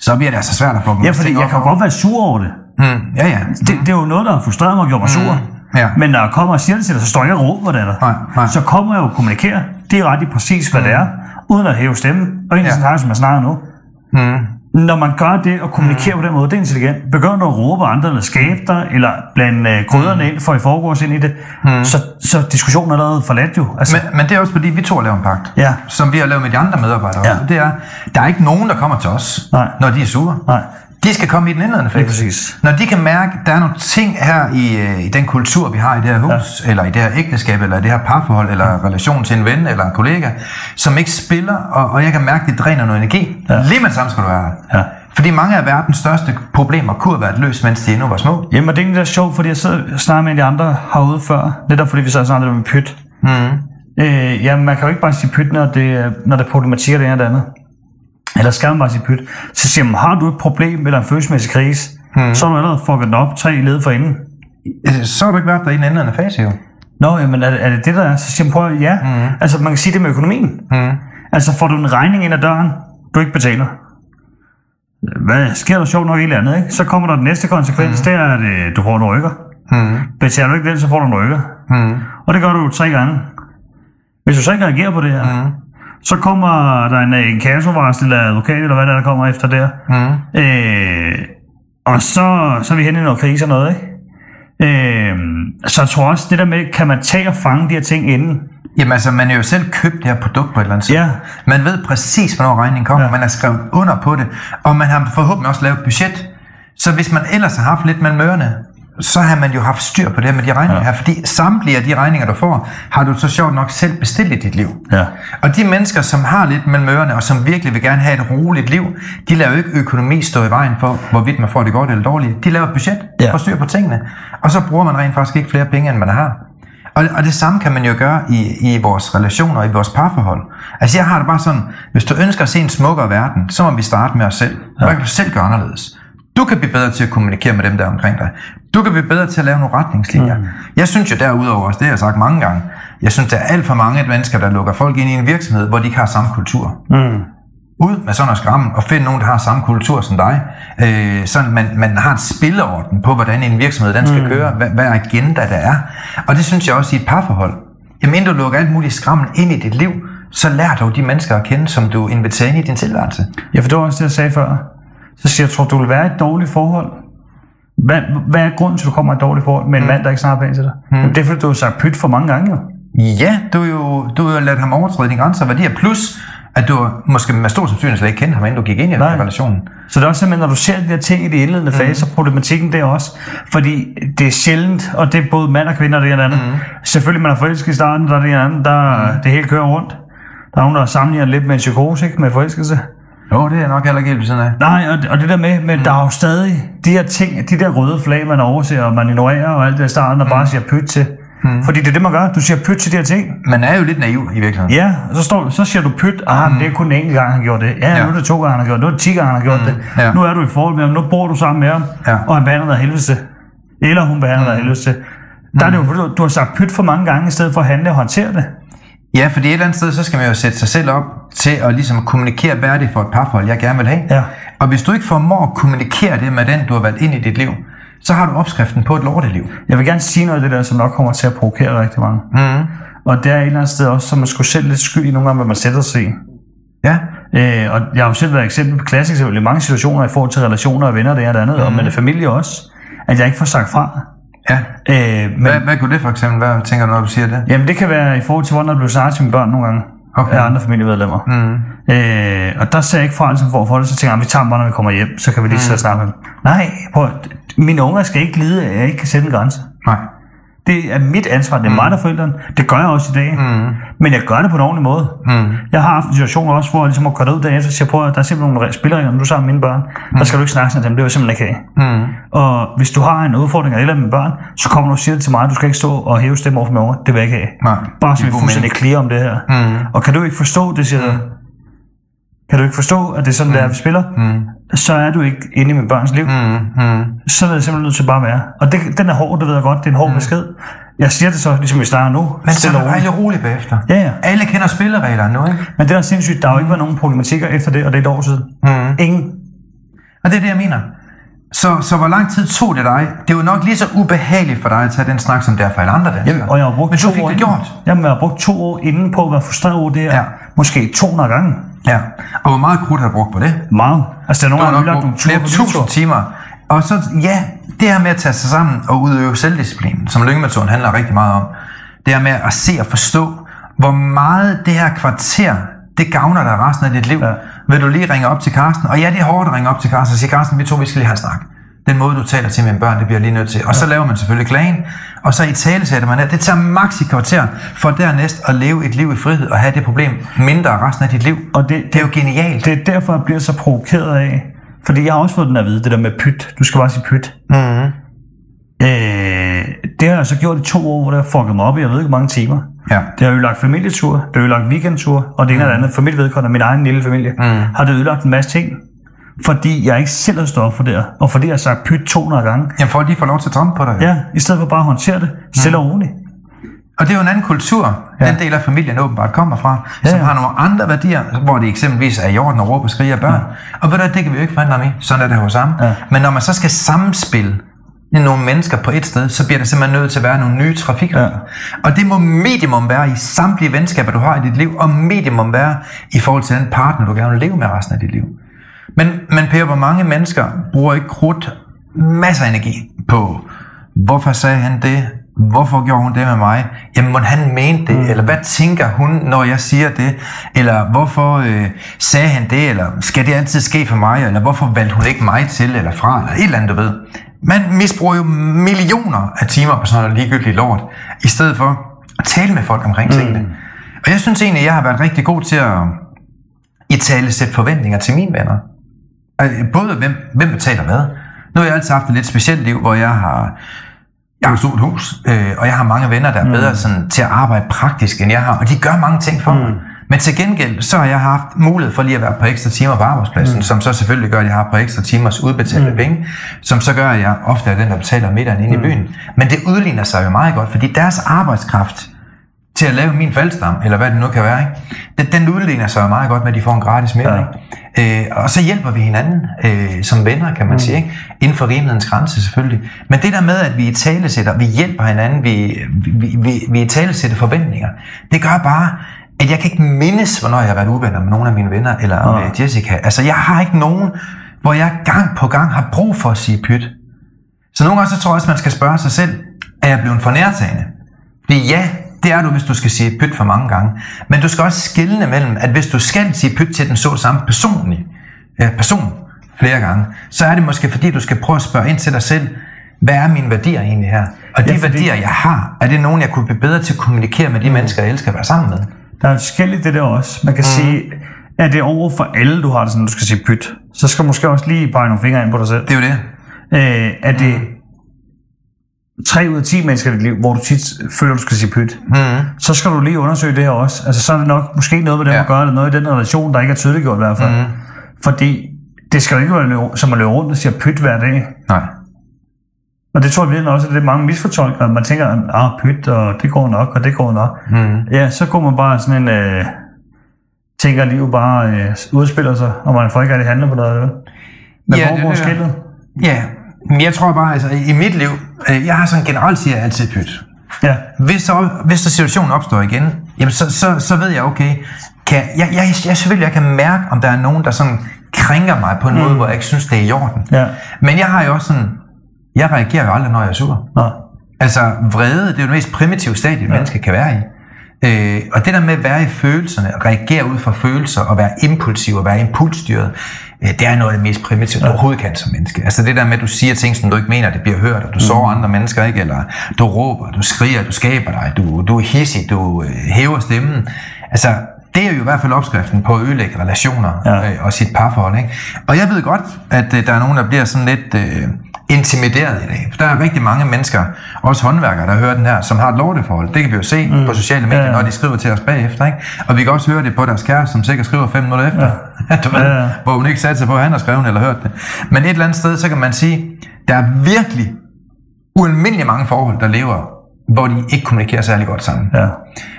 så bliver det altså svært at få Ja, fordi jeg kan godt være sur over det. Mm. Ja, ja. Det, det er jo noget, der har frustreret mig og gjort mig sur. Ja. Men når jeg kommer og siger det til dig, så står jeg ikke og råber det dig. Nej, nej. Så kommer jeg jo og kommunikerer. Det er ret præcis, hvad det er, uden at hæve stemmen. Og egentlig Ja. snakker, som jeg snakker nu. Mm. Når man gør det og kommunikerer på den måde, det er intelligent. Begynder du at råbe andre, eller skabe dig, eller blande øh, krydderne ind, for i foregårs ind i det, så, så diskussionen er allerede forladt jo. Altså, Men, men det er også fordi, vi to har lavet en pagt, Ja. som vi har lavet med de andre medarbejdere. Ja. Det er, der er ikke nogen, der kommer til os, Nej. når de er sure. Nej. De skal komme i den indledende fase. Lige præcis. Når de kan mærke, at der er nogle ting her i, øh, i den kultur, vi har i det her hus, ja. eller i det her ægteskab, eller i det her parforhold, eller relation til en ven eller en kollega, som ikke spiller, og, og jeg kan mærke, at det dræner noget energi. Ja. Lige med det samme skal du være her. Ja. Fordi mange af verdens største problemer kunne have været løst, mens de endnu var små. Jamen, og det er egentlig sjovt, fordi jeg sidder og snakker med en af de andre herude før. Netop fordi vi så snakkede med pyt. Mm. Øh, jamen, man kan jo ikke bare sige pyt, når det, er- når det er problematikker det ene og det andet. Eller skal man bare sige pyt. Så siger man, har du et problem eller en følelsesmæssig krise, mm. så har du allerede fucket den op tre led for inden. Øh, Så har du ikke været der i den indledende fase, jo. Nå, jamen er det, er det det, der er? Så siger man, prøv ja. Mm. Altså, man kan sige det med økonomien. Mm. Altså, får du en regning ind ad døren, du ikke betaler. Hvad sker der sjovt nok eller andet, ikke? Så kommer der den næste konsekvens, mm. det er, at øh, du får en rykker. Mm. Betaler du ikke den, så får du en rykker. Mm. Og det gør du tre gange. Hvis du så ikke reagerer på det her, mm. Så kommer der en, en kassovarsel eller advokat, eller hvad der, er, der kommer efter der. Mm. Øh, og så, så er vi henne i noget krise og noget, ikke? Øh, så jeg tror også, det der med, kan man tage og fange de her ting inden? Jamen altså, man er jo selv købt det her produkt på et eller andet Ja. Man ved præcis, hvornår regningen kommer. Ja. Man har skrevet under på det. Og man har forhåbentlig også lavet et budget. Så hvis man ellers har haft lidt mellem ørerne, så har man jo haft styr på det med de regninger ja. her. Fordi samtlige af de regninger, du får, har du så sjovt nok selv bestilt i dit liv. Ja. Og de mennesker, som har lidt mellem ørerne, og som virkelig vil gerne have et roligt liv, de lader jo ikke økonomi stå i vejen for, hvorvidt man får det godt eller dårligt. De laver et budget Ja. for styr på tingene. Og så bruger man rent faktisk ikke flere penge, end man har. Og, og det samme kan man jo gøre i, i vores relationer, i vores parforhold. Altså jeg har det bare sådan, hvis du ønsker at se en smukkere verden, så må vi starte med os selv. Hvad kan du selv gøre anderledes? Du kan blive bedre til at kommunikere med dem, der er omkring dig. Du kan blive bedre til at lave nogle retningslinjer. Mm. Jeg synes jo derudover, også det har jeg sagt mange gange, jeg synes, der er alt for mange mennesker, der lukker folk ind i en virksomhed, hvor de ikke har samme kultur. Mm. Ud med sådan noget skram, og find nogen, der har samme kultur som dig. Øh, sådan man, man har en spilleorden på, hvordan en virksomhed den skal mm. køre, hvad, hvad agenda der er. Og det synes jeg også i et parforhold. Jamen inden du lukker alt muligt skrammen ind i dit liv, så lær dog de mennesker at kende, som du inviterer ind i din tilværelse. Ja, for det var også det, jeg sagde før. Så siger jeg, tror du vil være i et dårligt forhold? Hvad, hvad er grunden til, at du kommer i et dårligt forhold med en mm. mand, der ikke snakker pænt til dig? Mm. Det er fordi, du har sagt pyt for mange gange jo. Ja, du har jo, du har ladet ham overtræde dine grænser og værdier, plus at du måske med stor sandsynlighed slet ikke kendte ham, inden du gik ind i den Nej. relation. Så det er også simpelthen, når du ser de der ting i de indledende Mhm. faser, problematikken der også. Fordi det er sjældent, og det er både mand og kvinde og det ene andet. Mm. Selvfølgelig, man er forelsket i starten, der er det ene andet, der mm. det hele kører rundt. Der er nogen, der sammenligner lidt med en psykose, ikke? Med forelskelse. Jo, det er nok heller ikke helt af. Nej, og, og det der med, men mm. der er jo stadig de her ting, de der røde flag, man overser, og man ignorerer, og alt det i starten, og bare siger pyt til. Mm. Fordi det er det, man gør. Du siger pyt til de her ting. Man er jo lidt naiv i virkeligheden. Ja, og så, står, så siger du pyt, ah, mm. det er kun en enkelt gang, han gjorde det. Ja, Ja. nu er det to gange, han har gjort det. Nu er det ti gange, han har gjort mm. det. Ja. Nu er du i forhold med ham, nu bor du sammen med ham, Ja. og han behandler dig helvede til. Eller hun behandler dig af helvede til. Der er det jo, fordi du, du har sagt pyt for mange gange, i stedet for at handle og håndtere det. Ja, fordi et eller andet sted, så skal man jo sætte sig selv op til at ligesom kommunikere, hvad er det for et parforhold, jeg gerne vil have. Ja. Og hvis du ikke formår at kommunikere det med den, du har valgt ind i dit liv, så har du opskriften på et lorteliv. Jeg vil gerne sige noget af det der, som nok kommer til at provokere rigtig mange. Mm. Og det er et eller andet sted også, som man skulle selv lidt skyld i nogle gange, hvad man sætter sig i. Ja. Øh, og jeg har jo selv været eksempel, klassisk eksempel i mange situationer i forhold til relationer og venner, det og det andet, mm. og med det familie også, at jeg ikke får sagt fra. Ja. Øh, men, Hvad, hvad kunne det for eksempel være, tænker du, når du siger det? Jamen det kan være i forhold til, hvordan der blev sagt til mine børn nogle gange. Okay. Af andre familiemedlemmer. Mm. Øh, og der ser jeg ikke fra, ligesom for, for det, så tænker jeg, "Ah, vi tager dem bare, når vi kommer hjem, så kan vi lige mm. snakke med dem. Nej, prøv, mine unger skal ikke lide, at jeg ikke kan sætte en grænse. Nej. Det er mit ansvar, det er mm. mig, der er forældrene. Det gør jeg også i dag. Mm. Men jeg gør det på en ordentlig måde. Mm. Jeg har haft en situation også, hvor jeg ligesom har kørt ud derefter og siger, prøv at der er simpelthen nogle spilleregler, når du er sammen med mine børn. Mm. Der skal du ikke snakke til dem, det vil jeg simpelthen ikke have. Mm. Og hvis du har en udfordring eller med børn, så kommer du og siger det til mig, du skal ikke stå og hæve stemme over for unger. Det vil jeg ikke have. Nej. Bare så vi er fuldstændig clear om det her. Mm. Og kan du ikke forstå det, siger mm. Kan du ikke forstå, at det er sådan, mm. det er, vi spiller? Mm. Så er du ikke inde i min børns liv. Mm. Mm. Så er det simpelthen nødt til bare at være. Og det, den er hård, det ved jeg godt. Det er en hård mm. besked. Jeg siger det så, ligesom vi starter nu. Men så er det roligt. roligt bagefter. Ja, ja. Alle kender spillereglerne nu, ikke? Men det der er sindssygt, der har jo ikke været nogen problematikker efter det, og det er et år siden. Mm. Ingen. Og det er det, jeg mener. Så, så hvor lang tid tog det dig? Det var nok lige så ubehageligt for dig at tage den snak, som det er for alle andre danskere. Jamen, og jeg har brugt Men du fik det inden. gjort. Jamen, jeg har brugt to år inden på at være frustreret over det her. Ja. Måske 200 gange. Ja. Og hvor meget krudt har du brugt på det? Meget. Altså, der er Du nogle har lagt nogle flere tusind timer. Og så, ja, det her med at tage sig sammen og udøve selvdisciplin, som lyngemetoden handler rigtig meget om, det her med at se og forstå, hvor meget det her kvarter, det gavner dig resten af dit liv. Ja. Ja. Vil du lige ringe op til Karsten? Og ja, det er hårdt at ringe op til Karsten og sige, Karsten, vi to, vi skal lige have en snak. Den måde, du taler til mine børn, det bliver lige nødt til. Og så laver man selvfølgelig klagen, og så i tale sætter man det. Det tager max i kvarter, for dernæst at leve et liv i frihed og have det problem mindre resten af dit liv. Og det, Det er jo genialt. Det er derfor, jeg bliver så provokeret af. Fordi jeg har også fået den at vide, det der med pyt. Du skal bare sige pyt. Mm-hmm. Øh, det har jeg så gjort i to år, hvor det har fucket mig op i, jeg ved ikke hvor mange timer. Ja. Det har ødelagt familietur, det har ødelagt weekendtur, og det ene mm. eller andet familievedkommende, min egen lille familie, mm. har det ødelagt en masse ting. Fordi jeg ikke selv har stået for det her, og fordi jeg har sagt pyt 200 gange. Jamen folk, de får lov til at trampe på dig. Ja, i stedet for bare at håndtere det, stille og roligt. Og det er jo en anden kultur, ja. den del af familien åbenbart kommer fra, ja, Ja, som ja. har nogle andre værdier, hvor det eksempelvis er i orden at råbe og skrige af børn. Og ved du, det kan vi jo ikke forandre i. Sådan er det hos ham. Ja. Men når man så skal samspille nogle mennesker på et sted, så bliver der simpelthen nødt til at være nogle nye trafikregler. Ja. Og det må minimum være i samtlige venskaber, du har i dit liv, og minimum være i forhold til den partner, du gerne vil leve med resten af dit liv. Men, men Per, hvor mange mennesker bruger ikke krudt, masser af energi på, hvorfor sagde han det? Hvorfor gjorde hun det med mig? Jamen, må han mente det? Mm. Eller hvad tænker hun, når jeg siger det? Eller hvorfor øh, sagde han det? Eller skal det altid ske for mig? Eller hvorfor valgte hun ikke mig til eller fra? Eller et eller andet, du ved. Man misbruger jo millioner af timer på sådan noget ligegyldigt lort, i stedet for at tale med folk omkring tingene. Og jeg synes egentlig, at jeg har været rigtig god til at i tale sætte forventninger til mine venner. Altså, Både hvem, hvem betaler hvad. Nu har jeg altid haft et lidt specielt liv, hvor jeg har jeg har et stort hus, øh, og jeg har mange venner, der er bedre sådan, til at arbejde praktisk, end jeg har, og de gør mange ting for mig. Men til gengæld, så har jeg haft mulighed for lige at være på ekstra timer på arbejdspladsen, mm. som så selvfølgelig gør, at jeg har på ekstra timers udbetalte mm. penge, som så gør, at jeg ofte er den, der betaler middagen inde mm. i byen. Men det udligner sig jo meget godt, fordi deres arbejdskraft til at lave min faldstam, eller hvad det nu kan være, ikke? Den, den udligner sig jo meget godt med, at de får en gratis middag. Ja. Øh, og så hjælper vi hinanden øh, som venner, kan man mm. sige, ikke? inden for rimelighedens grænse selvfølgelig. Men det der med, at vi i tale sætter, vi hjælper hinanden, vi, vi, vi, vi i tale sætter forventninger, det gør bare, at jeg kan ikke mindes, hvornår jeg har været uvenner med nogle af mine venner, eller Ja. med Jessica. Altså, jeg har ikke nogen, hvor jeg gang på gang har brug for at sige pyt. Så nogle gange så tror jeg også, man skal spørge sig selv, er jeg blevet for nærtagende? Fordi ja, det er du, hvis du skal sige pyt for mange gange. Men du skal også skille mellem, at hvis du skal sige pyt til den så samme personlig, ja, person flere gange, så er det måske fordi, du skal prøve at spørge ind til dig selv, hvad er mine værdier egentlig her? Og de Ja, fordi- værdier, jeg har, er det nogen, jeg kunne blive bedre til at kommunikere med de mennesker, jeg elsker at være sammen med? Der er forskelligt det der også. Man kan mm. sige, er det over for alle, du har det sådan, du skal sige pyt, så skal du måske også lige pege nogle fingre ind på dig selv. Det er jo det. Øh, er det 3 ud af 10 mennesker i dit liv, hvor du tit føler, du skal sige pyt, mm. så skal du lige undersøge det her også. Altså, så er det nok måske noget med det Ja. at gøre, eller noget i den relation, der ikke er tydeliggjort i hvert fald. Mm. Fordi det skal jo ikke være som at løbe rundt og sige pyt hver dag. Nej. Og det tror jeg virkelig også, at det er mange misfortolker, at man tænker, ah, pyt, og det går nok, og det går nok. Mm. Ja, så går man bare sådan en... Øh, tænker at livet bare øh, udspiller sig, og man får ikke rigtig handle på noget. Men Ja, hvor det er det, ja. skillet? Ja, jeg tror bare, altså i mit liv, øh, jeg har sådan generelt siger jeg altid pyt. Ja, Hvis, så, hvis der situationen opstår igen, jamen så, så, så ved jeg, okay, kan, jeg, jeg, jeg, selvfølgelig jeg kan mærke, om der er nogen, der sådan krænker mig på en mm. måde, hvor jeg ikke synes, det er i orden. ja. Men jeg har jo også sådan, jeg reagerer jo aldrig, når jeg er sur. Nå. Altså vrede, det er jo det mest primitive stadie, et menneske kan være i. Øh, og det der med at være i følelserne, reagere ud fra følelser, og være impulsiv og være impulsstyret, det er noget af det mest primitive, du overhovedet kan som menneske. Altså det der med, at du siger ting, som du ikke mener, det bliver hørt, og du sårer andre mennesker, ikke? eller du råber, du skriger, du skaber dig, du, du er hissig, du øh, hæver stemmen. Altså, det er jo i hvert fald opskriften på at ødelægge relationer Ja. øh, og sit parforhold. Ikke? Og jeg ved godt, at øh, der er nogen, der bliver sådan lidt øh, intimideret i dag. For der er rigtig mange mennesker, også håndværkere, der hører den her, som har et lorteforhold. Det kan vi jo se mm. på sociale medier, Ja, ja. når de skriver til os bagefter. Ikke? Og vi kan også høre det på deres kæreste, som sikkert skriver fem minutter efter. Ja. du ved, Ja, ja. Hvor hun ikke satte sig på, at han har skrevet eller hørt det. Men et eller andet sted, så kan man sige, der er virkelig ualmindelig mange forhold, der lever, hvor de ikke kommunikerer særlig godt sammen. Ja.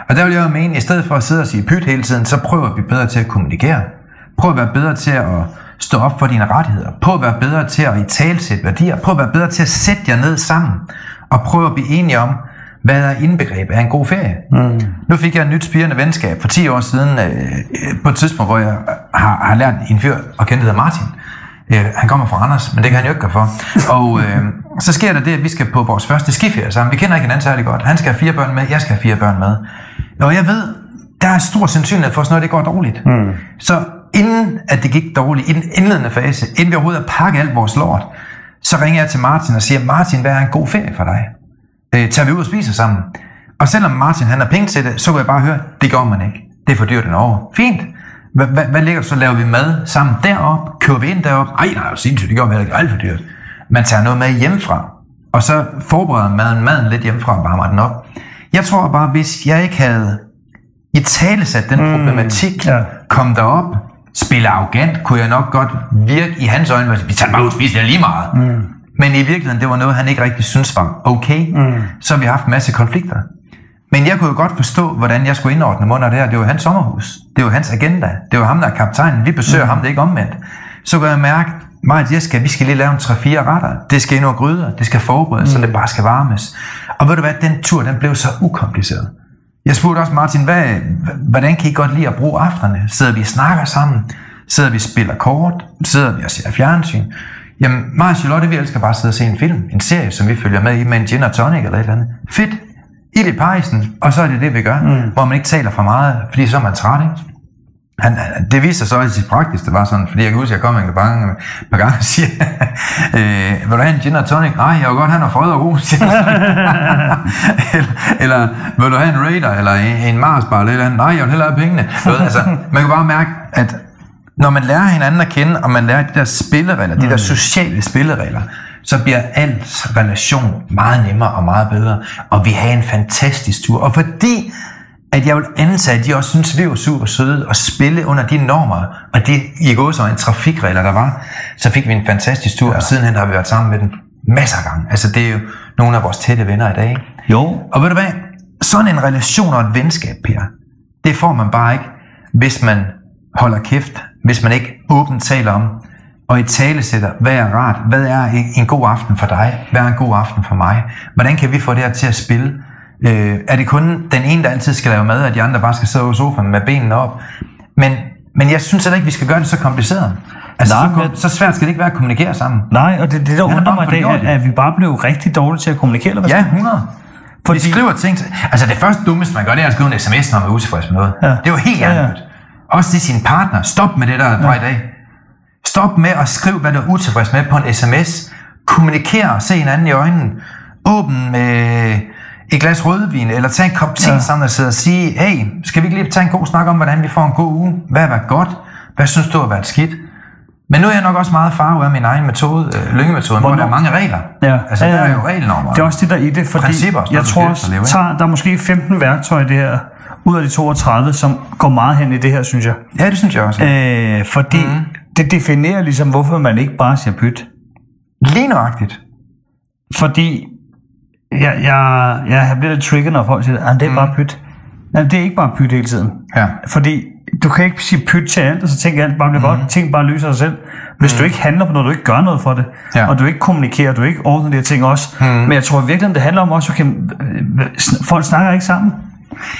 Og der vil jeg jo mene, i stedet for at sidde og sige pyt hele tiden, så prøv at blive bedre til at kommunikere. Prøv at være bedre til at stå op for dine rettigheder. Prøv at være bedre til at i talsætte værdier. Prøv at være bedre til at sætte jer ned sammen. Og prøv at blive enige om, hvad er indbegreb af en god ferie. Mm. Nu fik jeg et nyt spirende venskab for 10 år siden, øh, øh, på et tidspunkt, hvor jeg har, har lært en fyr at kende, der Martin. Øh, han kommer fra Anders, men det kan han jo ikke gøre for. Og øh, så sker der det, at vi skal på vores første skiferie sammen. Vi kender ikke hinanden særlig godt. Han skal have fire børn med, jeg skal have fire børn med. Og jeg ved, der er stor sandsynlighed for, at noget det går dårligt. Mm. Så inden at det gik dårligt, i den indledende fase, inden vi overhovedet har pakket alt vores lort, så ringer jeg til Martin og siger, Martin, hvad er en god ferie for dig? Øh, tager vi ud og spiser sammen? Og selvom Martin han har penge til det, så kunne jeg bare høre, det gør man ikke. Det er for dyrt en år. Fint. Hvad, hvad, hvad ligger så? Laver vi mad sammen derop? Kører vi ind derop? Ej, nej, sindssygt, det gør vi heller ikke. Alt for dyrt. Man tager noget med hjemmefra, og så forbereder maden, maden lidt hjemmefra og varmer den op. Jeg tror bare, hvis jeg ikke havde i tale sat den mm, problematik, ja. kom derop, spille arrogant, kunne jeg nok godt virke i hans øjne, at vi tager bare ud og spiser det lige meget. Mm. Men i virkeligheden, det var noget, han ikke rigtig synes var okay. Mm. Så har vi haft en masse konflikter. Men jeg kunne jo godt forstå, hvordan jeg skulle indordne mig under det her. Det var hans sommerhus. Det var hans agenda. Det var ham, der er kaptajnen. Vi besøger mm. ham, det er ikke omvendt. Så kunne jeg mærke, og Jessica, vi skal lige lave en 3-4 retter. Det skal ind over gryder. Det skal forberedes, mm. så det bare skal varmes. Og ved du hvad, den tur, den blev så ukompliceret. Jeg spurgte også Martin, hvad, hvordan kan I godt lide at bruge aftenerne? Sidder vi og snakker sammen? Sidder vi og spiller kort? Sidder vi og ser fjernsyn? Jamen, mig og Charlotte, vi elsker bare at sidde og se en film, en serie, som vi følger med i, med en gin og tonic eller et eller andet. Fedt. I pejsen, og så er det det, vi gør, mm. hvor man ikke taler for meget, fordi så er man træt, ikke? Han, han- det viste sig så i sit praktisk, det var sådan, fordi jeg kan huske, at jeg kom en par par gange og siger, øh, vil du have en gin og tonic? Nej, jeg vil godt have noget fred og ro, siger han så. eller, eller, vil du have en Raider, eller en, en Mars bar, eller eller? Nej, jeg vil hellere have pengene. Du ved, altså, man kan bare mærke, at når man lærer hinanden at kende, og man lærer de der spilleregler, de der sociale spilleregler, så bliver alt relation meget nemmere og meget bedre, og vi har en fantastisk tur. Og fordi at jeg vil antage, at de også synes, vi var super søde og spille under de normer og de i går så en trafikregler, der var, så fik vi en fantastisk tur, ja. og sidenhen har vi været sammen med dem masser af gange. Altså det er jo nogle af vores tætte venner i dag. Ikke? Jo. Og ved du hvad? Sådan en relation og et venskab, Per, det får man bare ikke, hvis man holder kæft, hvis man ikke åbent taler om, og i tale sætter, hvad er rart, hvad er en- god aften for dig, hvad er en god aften for mig, hvordan kan vi få det her til at spille, øh, er det kun den ene, der altid skal lave mad, og de andre bare skal sidde over sofaen med benene op, men men jeg synes heller ikke, vi skal gøre det så kompliceret. Altså, Nej, så, men- så svært skal det ikke være at kommunikere sammen. Nej, og det, det der er undrer mig i dag, er, at vi bare blev rigtig dårlige til at kommunikere. Eller hvad? Ja, 100. Fordi- Vi skriver ting. til- Altså det første dummeste, man gør, det er at skrive en sms, når man er utilfreds med noget. Ja. Det er jo helt Ja, ja. ærligt. Også til sin partner. Stop med det der fra i dag. Stop med at skrive, hvad du er utilfreds med på en sms. Kommuniker se hinanden i øjnene. Åbn med et glas rødvin, eller tag en kop te Ja. sammen og sidde og sige, hey, skal vi ikke lige tage en god snak om, hvordan vi får en god uge? Hvad har været godt? Hvad synes du har været skidt? Men nu er jeg nok også meget farvet af min egen metode, øh, lyngemetoden, hvor der er mange regler. Ja. Altså, ja, der ja. er jo regelnormer. Det er også det, der er i det, fordi Principper, jeg tror også, leve, tager, der er måske 15 værktøjer i det her, ud af de 32, som går meget hen i det her, synes jeg. Ja, det synes jeg også. Øh, fordi mm. Det definerer ligesom, hvorfor man ikke bare siger pyt. Lige nøjagtigt. Fordi jeg, jeg, jeg bliver lidt trigget, når folk siger, at det er bare pyt. Nej, det er ikke bare pyt hele tiden. Ja. Fordi du kan ikke sige pyt til alt, og så tænker alt bare bliver godt. Ting bare løser sig selv. Hvis du ikke handler på noget, du ikke gør noget for det, Ja. og du ikke kommunikerer, du ikke ordner de her ting også. Men jeg tror virkelig, det handler om også, okay, folk snakker ikke sammen.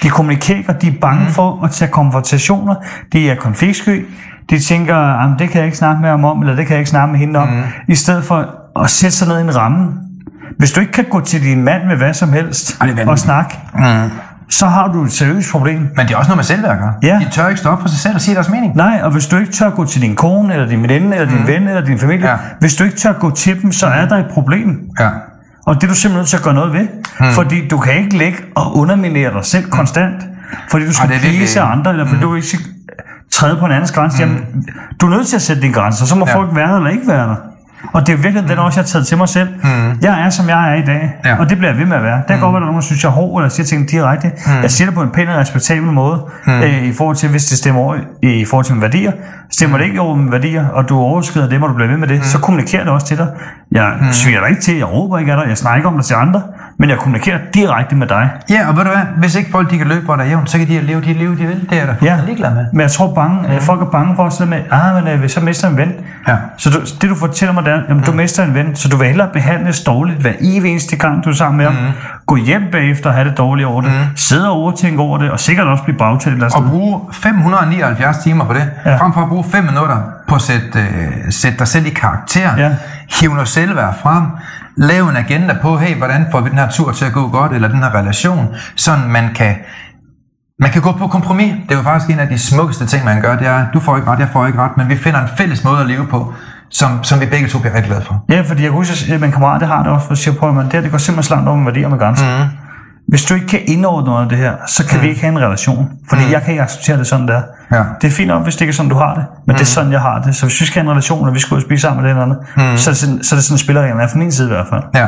De kommunikerer de er bange for at tage konfrontationer. De er konfliktsky. De tænker, "Jamen, det kan jeg ikke snakke med ham om, eller det kan jeg ikke snakke med hende om. I stedet for at sætte sig ned i en ramme. Hvis du ikke kan gå til din mand med hvad som helst og snakke, så har du et seriøst problem. Men det er også noget med selvværk, hva'? Ja. De tør ikke stå op for sig selv og sige deres mening. Nej, og hvis du ikke tør gå til din kone, eller din veninde, eller din ven, eller din familie, Ja. hvis du ikke tør gå til dem, så er der et problem. Ja. Og det er du simpelthen nødt til at gøre noget ved. Fordi du kan ikke ligge og underminere dig selv konstant. Fordi du skal please andre, eller fordi du ikke træde på en andens grænse. Jamen, du er nødt til at sætte dine grænser, så må Ja. folk være der eller ikke være der. Og det er virkelig den også, jeg har taget til mig selv. Jeg er, som jeg er i dag, Ja. og det bliver jeg ved med at være. Det kan godt være, der er nogen, der synes, jeg er hård, eller siger ting direkte. Jeg siger det på en pæn og respektabel måde, øh, i forhold til, hvis det stemmer over i forhold til mine værdier. Stemmer det ikke over mine værdier, og du overskrider dem, og du bliver ved med det, så kommunikerer det også til dig. Jeg sviger dig ikke til, jeg råber ikke af dig, jeg snakker ikke om dig til andre, men jeg kommunikerer direkte med dig. Ja, og ved du hvad? Hvis ikke folk de kan løbe, hvor der er jævnt, så kan de leve de liv, de vil. Det er da Ja, ligeglad med. men jeg tror bange, mm. folk er bange for sådan med, ah, men øh, hvis jeg mister en ven. Ja. Så du, det du fortæller mig, det er, jamen, du mister en ven, så du vil hellere behandles dårligt hver evig eneste gang, du er sammen med ham. Gå hjem bagefter og have det dårligt over det. Sidde og overtænke over det, og sikkert også blive bagtalt Og sted. bruge 579 timer på det, Ja. frem for at bruge 5 minutter på at sætte, øh, sætte dig selv i karakter, Ja. hive noget selvværd frem, lave en agenda på, hey, hvordan får vi den her tur til at gå godt, eller den her relation, sådan man kan, man kan gå på kompromis. Det er jo faktisk en af de smukkeste ting, man gør, det er, du får ikke ret, jeg får ikke ret, men vi finder en fælles måde at leve på, som, som vi begge to bliver rigtig glade for. Ja, fordi jeg kunne huske, at min kammerat, det har det også, for at sige på, at det, her, det går simpelthen langt over med værdier med grænser. Mm. Hvis du ikke kan indordne noget af det her, så kan mm. vi ikke have en relation. Fordi mm. jeg kan ikke acceptere det sådan der. Ja. Det er fint nok, hvis det ikke er sådan, du har det. Men mm. det er sådan, jeg har det. Så hvis vi skal have en relation, og vi skal ud og spise sammen med det eller andet, mm. så, er det sådan, så er det sådan, spillereglerne er fra min side i hvert fald. Ja.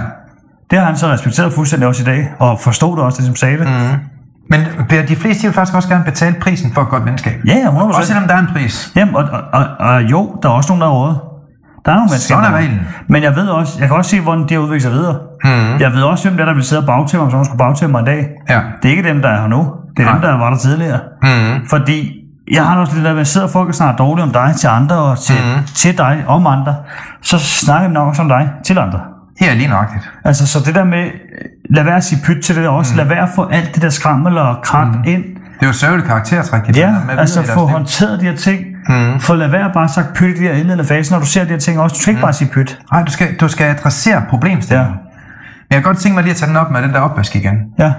Det har han så respekteret fuldstændig også i dag, og forstod det også, det som sagde det. Mm. Men Per, de fleste de vil faktisk også gerne betale prisen for et godt venskab. Ja, ja, 100%. Også selvom der er en pris. Jamen, og, og, og, og, jo, der er også nogen, der er rådet. Der er nogle mennesker, Sådan er der reglen. Men jeg ved også, jeg kan også se, hvordan de har udviklet sig videre. Mm. Jeg ved også, hvem det er, der vil sidde og bagtæmme mig, som skulle bagtæmme mig i dag. Ja. Det er ikke dem, der er her nu. Det er Nej. dem, der var der tidligere. Mm. Fordi jeg har også det der at sidder folk og snakker dårligt om dig til andre, og til, mm. til dig om andre, så snakker vi nok også om dig til andre. Her er lige nøjagtigt. Altså, så det der med, øh, lad være at sige pyt til det der også. Mm. Lad være at få alt det der skrammel og krat mm. ind. Det er jo sørgeligt karaktertræk, de Ja, med altså få håndteret de her ting. Mm. Få lad være bare sagt pyt i de her indledende faser, når du ser de her ting også. Du skal ikke bare sige pyt. Nej, du skal, du skal adressere problemstillingen. Ja. Men jeg kan godt tænke mig lige at tage den op med den der opvask igen. Ja,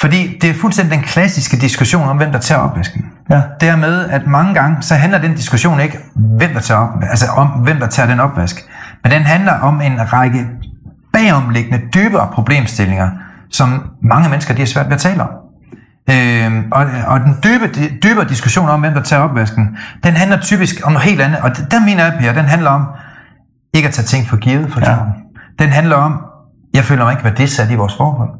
Fordi det er fuldstændig den klassiske diskussion om, hvem der tager opvasken. ja, Dermed, at mange gange, så handler den diskussion ikke, hvem der tager op, altså om, hvem der tager den opvask. Men den handler om en række bagomliggende, dybere problemstillinger, som mange mennesker de er svært ved at tale om. Øhm, og, og den dybe, dybere diskussion om, hvem der tager opvasken, den handler typisk om noget helt andet. Og der mener jeg, Per, den handler om ikke at tage ting for givet, for. Ja. Den handler om, jeg føler mig ikke værdisat i vores forhold.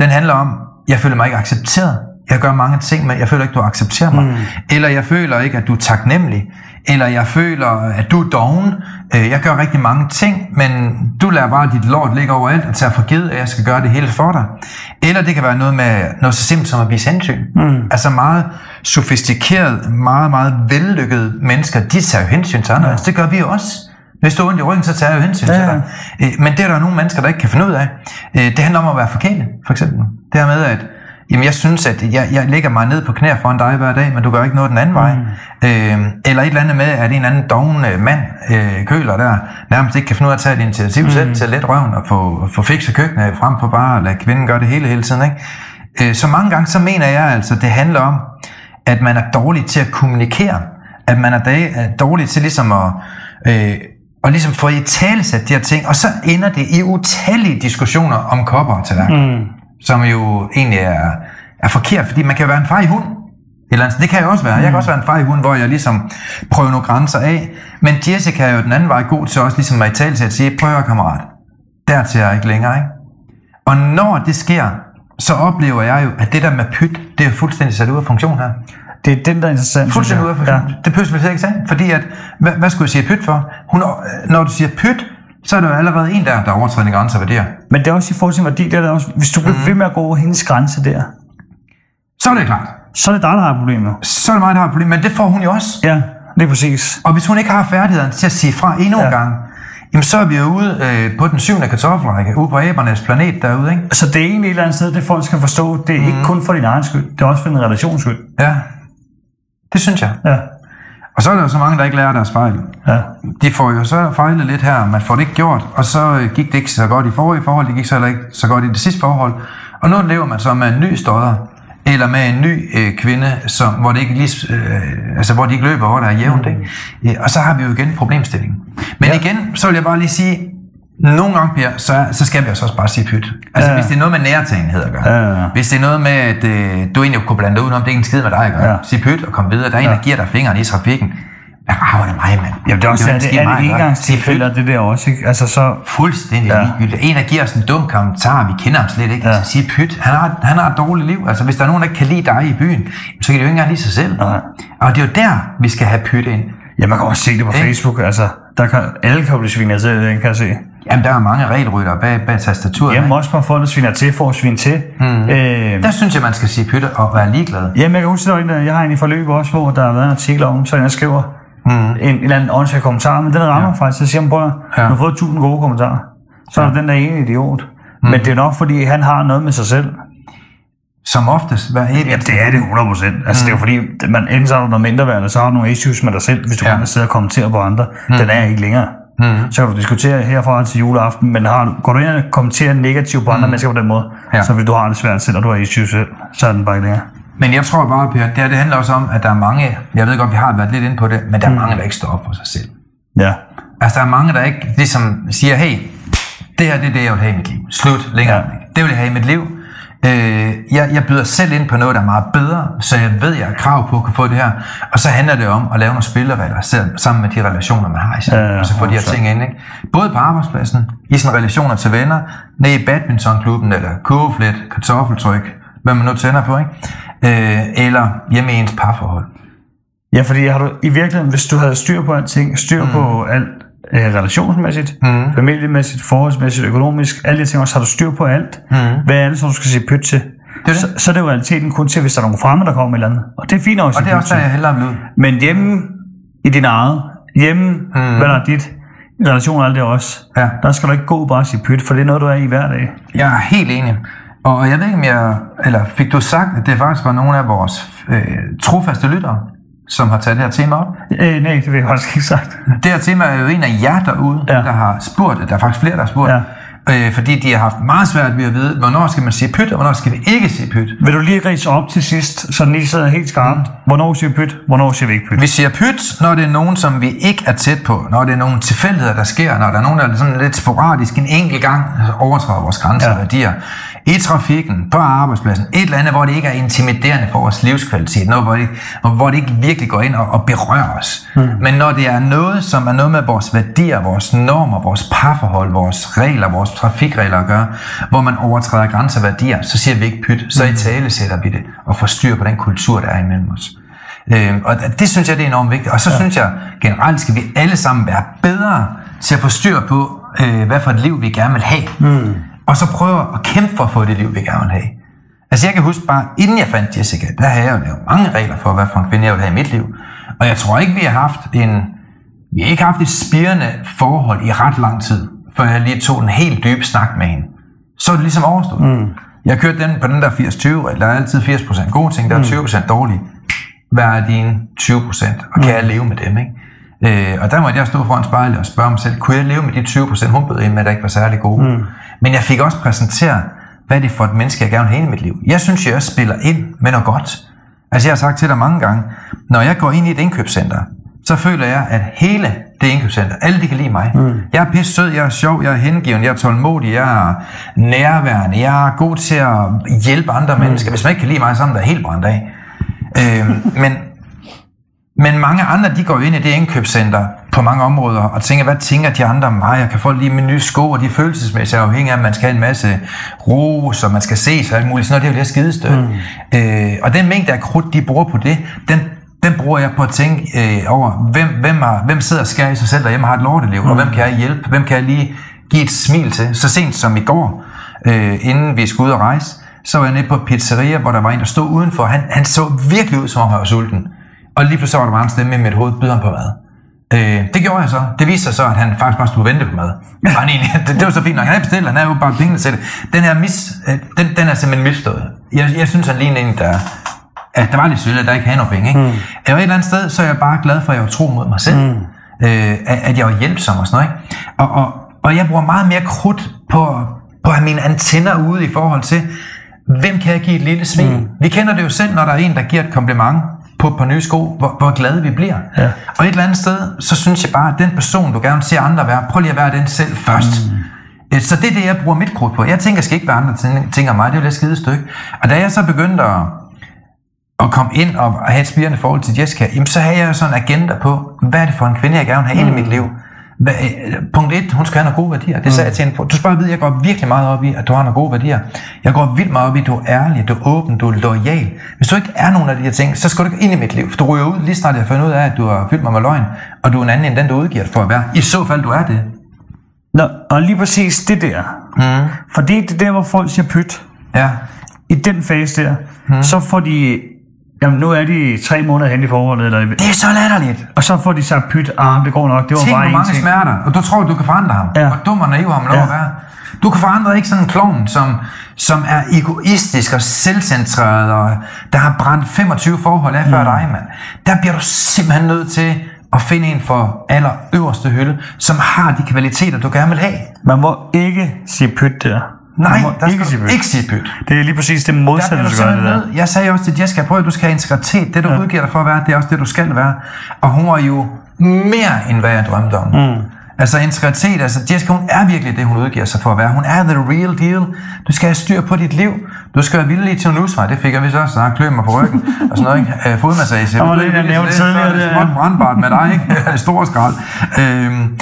Den handler om, jeg føler mig ikke accepteret. Jeg gør mange ting, men jeg føler ikke, du accepterer mig. Mm. Eller jeg føler ikke, at du er taknemmelig. Eller jeg føler, at du er doven. Øh, Jeg gør rigtig mange ting, men du lader bare dit lort ligge overalt og tager for givet, at jeg skal gøre det hele for dig. Eller det kan være noget med noget så simpelt som at vise hensyn. Mm. Altså meget sofistikeret, meget, meget vellykkede mennesker, de tager jo hensyn til andre. Ja. Det gør vi også. Hvis du er ondt i ryggen, så tager jeg jo hensyn Ja, til dig. Øh, Men det er der nogle mennesker, der ikke kan finde ud af. Øh, Det handler om at være forkælet, for eksempel. Det her med, at jamen jeg synes, at jeg, jeg lægger mig ned på knæ foran dig hver dag, men du gør ikke noget den anden vej. Øh, eller et eller andet med, at en eller anden doven øh, mand, øh, køler der, nærmest ikke kan finde ud af at tage et initiativ mm. selv til at lette røven og få, få fikset køkkenet, frem for bare at lade kvinden gøre det hele hele tiden. Ikke? Øh, så mange gange, så mener jeg altså, det handler om, at man er dårlig til at kommunikere. At man er, dårlig til ligesom at... Øh, og ligesom få i talesat de her ting, og så ender det i utallige diskussioner om kopper og tallerkener, mm. Som jo egentlig er, er forkert, fordi man kan være en far i hund. Eller andet. Det kan jeg også være. Jeg kan også være en far i hund, hvor jeg ligesom prøver nogle grænser af. Men Jessica er jo den anden vej god til også ligesom at i tale til at sige, prøv at kammerat, dertil er jeg ikke længere. Ikke? Og når det sker, så oplever jeg jo, at det der med pyt, det er jo fuldstændig sat ud af funktion her. Det er den, der er interessant. Fuldstændig ud af funktion. Ja. Det pludselig ikke sandt, fordi at, hvad, hvad skulle jeg sige pyt for? Hun, når du siger pyt, så er der jo allerede en der, der overtræder en grænse værdier. Men det er også i forhold til værdi, det er der også, hvis du bliver mm. ved med at gå over hendes grænse der, så er det klart. så er det dig, der har problemer. Så er det mig, der har et problem, men det får hun jo også. Ja, det er præcis. Og hvis hun ikke har færdigheden til at sige fra endnu en Ja. gang, jamen så er vi jo ude øh, på den syvende kartoffelrække, ude på æbernes planet derude, ikke? Så det er egentlig et eller andet sted, det folk skal forstå, det er mm. ikke kun for din egen skyld, det er også for din relations skyld. Ja, det synes jeg. Ja, Og så er der jo så mange, der ikke lærer deres fejl. ja. De får jo så fejlet lidt her, man får det ikke gjort, og så øh, gik det ikke så godt i forrige forhold, det gik så heller ikke så godt i det sidste forhold. Og nu lever man så med en ny stodder, eller med en ny øh, kvinde, som, hvor, det ikke lige, øh, altså, hvor de ikke løber, hvor der er jævnt. Ikke? Øh, Og så har vi jo igen problemstillingen. Men Ja. ja. igen, så vil jeg bare lige sige, nogle gange, Per, så, så skal vi også også bare sige pyt. Altså, Ja. ja. hvis det er noget med nærtagenhed at gøre. Ja, ja, ja. Hvis det er noget med, at øh, du egentlig kunne blande dig udenom, det er ikke en skid med dig at gøre. Ja. Ja. Sig pyt og kom videre. Der er en, Ja. der giver dig fingeren i trafikken. Hvad rager det mig, mand? Jamen det er også det, en det er det engangstilfælde, det der også, ikke? Altså så, Fuldstændig Ja. ja. ligegyldigt. En, der giver os en dum kommentar, vi kender ham slet ikke. Ja. Ja. Altså, siger pyt, han har, han har et dårligt liv. Altså, hvis der er nogen, der ikke kan lide dig i byen, så kan de jo ikke engang lide sig selv. Nej. Og det er jo der, vi skal have pyt ind. ja, man kan også se det på Ikke? Facebook, altså, der kan, alle kan blive svinet til, det kan jeg se. Jamen, der er mange regelrytter bag, bag tastaturet. Jamen også bare folk, der sviner til for at svine til. Mm. Øh, Der synes jeg, man skal sige pyt og være ligeglad. Jamen, jeg kan huske, der- jeg har en i forløb også, hvor der har været en artikel om, så jeg skriver mm. en, en eller anden åndssvær kommentar, men den rammer ja. faktisk, så siger man, prøv at, Ja. du har fået 1000 gode kommentarer. Så er der den der ene idiot. Mm. Men det er nok, fordi han har noget med sig selv. Som oftest, hver evig. Ja, det er det 100%. Altså, mm. det er jo fordi, man, enten så har du noget mindre værd, eller så har du nogle issues med dig selv, hvis du Ja. ja. sidder og kommenterer på andre. Mm. Den er ikke længere. Mm. Så kan du diskutere herfra til juleaften, men har går du ind og kommenterer negativt på andre mennesker på den måde, Ja. så vil du have det svært selv, og du har issues selv, så er den bare ikke længere. Men jeg tror bare, Per, det, her, det handler også om, at der er mange, jeg ved godt, vi har været lidt inde på det, men der er mange, der ikke står op for sig selv. Ja. Altså, der er mange, der ikke ligesom siger, hey, det her det er det, jeg vil have i mit liv. Slut, længere. Ja. Det vil jeg have i mit liv. Øh, jeg, jeg byder selv ind på noget, der er meget bedre, så jeg ved, jeg har krav på at kunne få det her. Og så handler det om at lave nogle spilleregler selv, sammen med de relationer, man har i sig. Ja, og så få de her ting ind. Ikke? Både på arbejdspladsen, i sine relationer til venner, nede i badmintonklubben, eller kurveflet, kartoffeltryk, hvad man nu tænder på, ikke? Øh, eller hjemme i ens parforhold. Ja, fordi har du i virkeligheden, hvis du havde styr på alting, styr mm. på alt øh, relationsmæssigt, mm. familiemæssigt, forholdsmæssigt, økonomisk, alle de ting også, har du styr på alt, mm. hvad er det så, du skal sige pyt til? er det. Så, så er det jo realiteten kun til, hvis der er nogle fremme, der kommer et eller andet. Og det er fint også. Og det er også der, jeg hellere vil ud. Men hjemme i din eget, hjemme, mm. hvad der er dit, i relation og alt det også, Ja. der skal du ikke gå bare og sige pyt, for det er noget, du er i hver dag. Jeg er helt enig. Og jeg ved ikke, om jeg... Eller fik du sagt, at det faktisk var nogle af vores øh, trofaste lyttere, som har taget det her tema op? Øh, nej, det vil jeg faktisk ikke sagt. Det her tema er jo en af jer derude, Ja. der har spurgt. Der er faktisk flere, der har spurgt. Ja. Øh, fordi de har haft meget svært ved at vide, hvornår skal man sige pyt, og hvornår skal vi ikke sige pyt. Vil du lige rise op til sidst, så den lige sidder helt skarpt? Mm. Hvornår siger vi pyt? Hvornår siger vi ikke pyt? Vi siger pyt, når det er nogen, som vi ikke er tæt på. Når det er nogle tilfældigheder, der sker. Når der er nogen, der er sådan lidt sporadisk en enkelt gang overtræder vores grænser og Ja. værdier. I trafikken, på arbejdspladsen. Et eller andet, hvor det ikke er intimiderende for vores livskvalitet. Noget, hvor det, hvor det ikke virkelig går ind og, og berører os. Mm. Men når det er noget, som er noget med vores værdier, vores normer, vores parforhold, vores regler, vores trafikregler at gøre, hvor man overtræder grænser og værdier, så siger vi ikke pyt. Så i tale sætter vi det og får styr på den kultur, der er imellem os. Øh, og det synes jeg, det er enormt vigtigt. Og så ja. synes jeg, generelt skal vi alle sammen være bedre til at få styr på, øh, hvad for et liv vi gerne vil have. Mm. Og så prøve at kæmpe for at få det liv, vi gerne vil have. Altså jeg kan huske bare, inden jeg fandt Jessica, der havde jeg jo lavet mange regler for, hvad for en kvinde jeg ville have i mit liv. Og jeg tror ikke, vi har haft en... Vi har ikke haft et spirende forhold i ret lang tid, før jeg lige tog en helt dyb snak med hende. Så er det ligesom overstået. Mm. Jeg kørte den på den der 80-20 Der er altid 80% gode ting, der er 20% dårlige. Hvad er dine 20%? Og kan jeg leve med dem, ikke? Øh, og der måtte jeg stå foran spejlet og spørge mig selv, kunne jeg leve med de 20% hun bød ind med, der ikke var særlig gode? Mm. Men jeg fik også præsenteret, hvad er det for et menneske, jeg gerne vil have i mit liv? Jeg synes, jeg spiller ind med noget godt. Altså, jeg har sagt til dig mange gange, når jeg går ind i et indkøbscenter, så føler jeg, at hele det indkøbscenter, alle de kan lide mig. Mm. Jeg er pisse sød, jeg er sjov, jeg er hengiven, jeg er tålmodig, jeg er nærværende, jeg er god til at hjælpe andre mm. mennesker. Hvis man ikke kan lide mig, så er man da helt brændt af. Øh, men, men mange andre, de går ind i det indkøbscenter på mange områder og tænker, hvad tænker de andre om mig? Jeg kan få lige mine nye sko, og de følelsesmæssigt er afhængige af, at man skal have en masse ros, og man skal se sig alt muligt. Sådan noget, det er jo det skidestød. Mm. Øh, og den mængde af krudt, de bruger på det, den, den bruger jeg på at tænke øh, over, hvem, hvem, har, hvem sidder og skærer i sig selv derhjemme og har et lorteliv, mm. og hvem kan jeg hjælpe? Hvem kan jeg lige give et smil til? Så sent som i går, øh, inden vi skulle ud og rejse, så var jeg nede på pizzeria, hvor der var en, der stod udenfor. Han, han så virkelig ud, som om han var sulten. Og lige pludselig var der bare en stemme i mit hoved, byder ham på mad. Øh, det gjorde jeg så. Det viste sig så, at han faktisk bare og vente på mad. Han egentlig, det, det, var så fint nok. Han havde bestilt, han havde jo bare pengene til det. Den her mis, øh, den, den er simpelthen misstået. Jeg, jeg synes, han lignede en, der, at der var lidt sødt, at der ikke havde nogen penge. Ikke? Mm. Og et eller andet sted, så er jeg bare glad for, at jeg var tro mod mig selv. Mm. Øh, at, at jeg var hjælpsom og sådan noget. Ikke? Og, og, og jeg bruger meget mere krudt på, på at have mine antenner ude i forhold til, hvem kan jeg give et lille smil? Mm. Vi kender det jo selv, når der er en, der giver et kompliment på, på nye sko, hvor, hvor glade vi bliver. Ja. Og et eller andet sted, så synes jeg bare, at den person, du gerne ser andre være, prøv lige at være den selv først. Mm. Så det er det, jeg bruger mit krudt på. Jeg tænker, jeg skal ikke være andre om mig, det er jo lidt skide stykke. Og da jeg så begyndte at, at komme ind og have et spirende forhold til Jessica, jamen så havde jeg sådan en agenda på, hvad er det for en kvinde, jeg gerne vil have mm. ind i mit liv. Hva, punkt 1, hun skal have nogle gode værdier. Det sagde jeg til hende på. Du vide, at jeg går virkelig meget op i, at du har nogle gode værdier. Jeg går vildt meget op i, at du er ærlig, du er åben, du er lojal. Hvis du ikke er nogen af de her ting, så skal du ikke ind i mit liv. For du ryger ud lige snart jeg fundet ud af, at du har fyldt mig med løgn, og du er en anden end den, du udgiver for at være. I så fald, du er det. Nå, og lige præcis det der. Mm. Fordi det er der, hvor folk siger pyt. Ja. I den fase der, mm. så får de Jamen, nu er de tre måneder hen i forholdet. Eller... Det er så latterligt. Og så får de sagt, pyt, ah, det går nok. Det var Tænk, bare hvor mange ting. smerter. Og du tror, du kan forandre ham. Ja. Hvor dum og naiv ham lov Ja. at være. Du kan forandre ikke sådan en klovn, som, som er egoistisk og selvcentreret, og der har brændt 25 forhold af før Mm. dig, mand. Der bliver du simpelthen nødt til at finde en for aller øverste hylde, som har de kvaliteter, du gerne vil have. Man må ikke sige pyt der. Nej, Man må der ikke skal sige du ikke sige pyt. Det er lige præcis det modsatte, du du gøre det der. Jeg sagde også til Jessica, prøv at du skal have integritet. Det du ja. udgiver dig for at være, det er også det, du skal være. Og hun var jo mere end hvad jeg drømte om. Mm. Altså integritet, altså Jessica, hun er virkelig det, hun udgiver sig for at være. Hun er the real deal. Du skal have styr på dit liv. Du skal være villig til nusse mig. Det fik jeg vist også, så klø mig på ryggen. og sådan noget, ikke? Øh, fodmassage. Du er lidt, jeg nævnte det, er tidligere, det det er- småt brandbart med dig, ikke? Stor skrald. Øhm,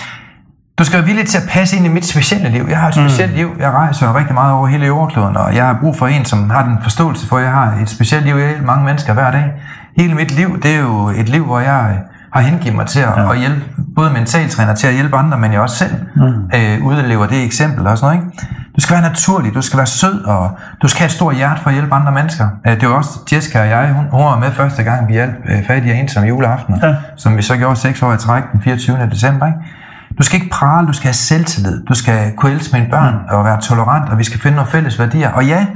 du skal være villig til at passe ind i mit specielle liv. Jeg har et specielt liv. Jeg rejser rigtig meget over hele jordkloden, og jeg har brug for en, som har den forståelse for, at jeg har et specielt liv. Jeg hjælper mange mennesker hver dag. Hele mit liv, det er jo et liv, hvor jeg øh, har hengivet mig til at, ja. at hjælpe både mentaltræner til at hjælpe andre, men jeg også selv mm. øh, udlever det eksempel og sådan noget. Ikke? Du skal være naturlig, du skal være sød, og du skal have et stort hjerte for at hjælpe andre mennesker. Øh, det var også Jessica og jeg, hun, hun var med første gang, vi hjalp øh, fattige og ensomme juleaften, Ja. som vi så gjorde seks år i træk den 24. december. Ikke? Du skal ikke prale, du skal have selvtillid. Du skal kunne elske mine børn mm. og være tolerant, og vi skal finde nogle fælles værdier. Og ja,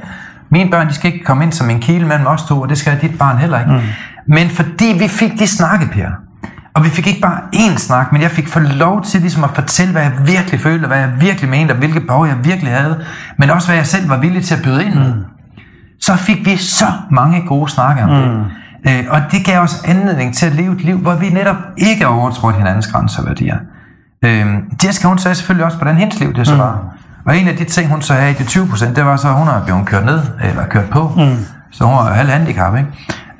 mine børn, de skal ikke komme ind som en kile mellem os to, og det skal dit barn heller ikke. Mm. Men fordi vi fik de snakke, Per, og vi fik ikke bare én snak, men jeg fik for lov til ligesom at fortælle, hvad jeg virkelig følte, hvad jeg virkelig mente, og hvilke behov jeg virkelig havde, men også hvad jeg selv var villig til at byde ind med. Mm. Så fik vi så mange gode snakke om mm. det. Øh, og det gav os anledning til at leve et liv, hvor vi netop ikke overtrådte hinandens grænser og værdier. Øh, Jessica, hun sagde selvfølgelig også, hvordan hendes liv det så var. Og en af de ting, hun så havde i de 20 procent, det var så, at hun havde blevet kørt ned, eller kørt på. Mm. Så hun var halv handicap, ikke?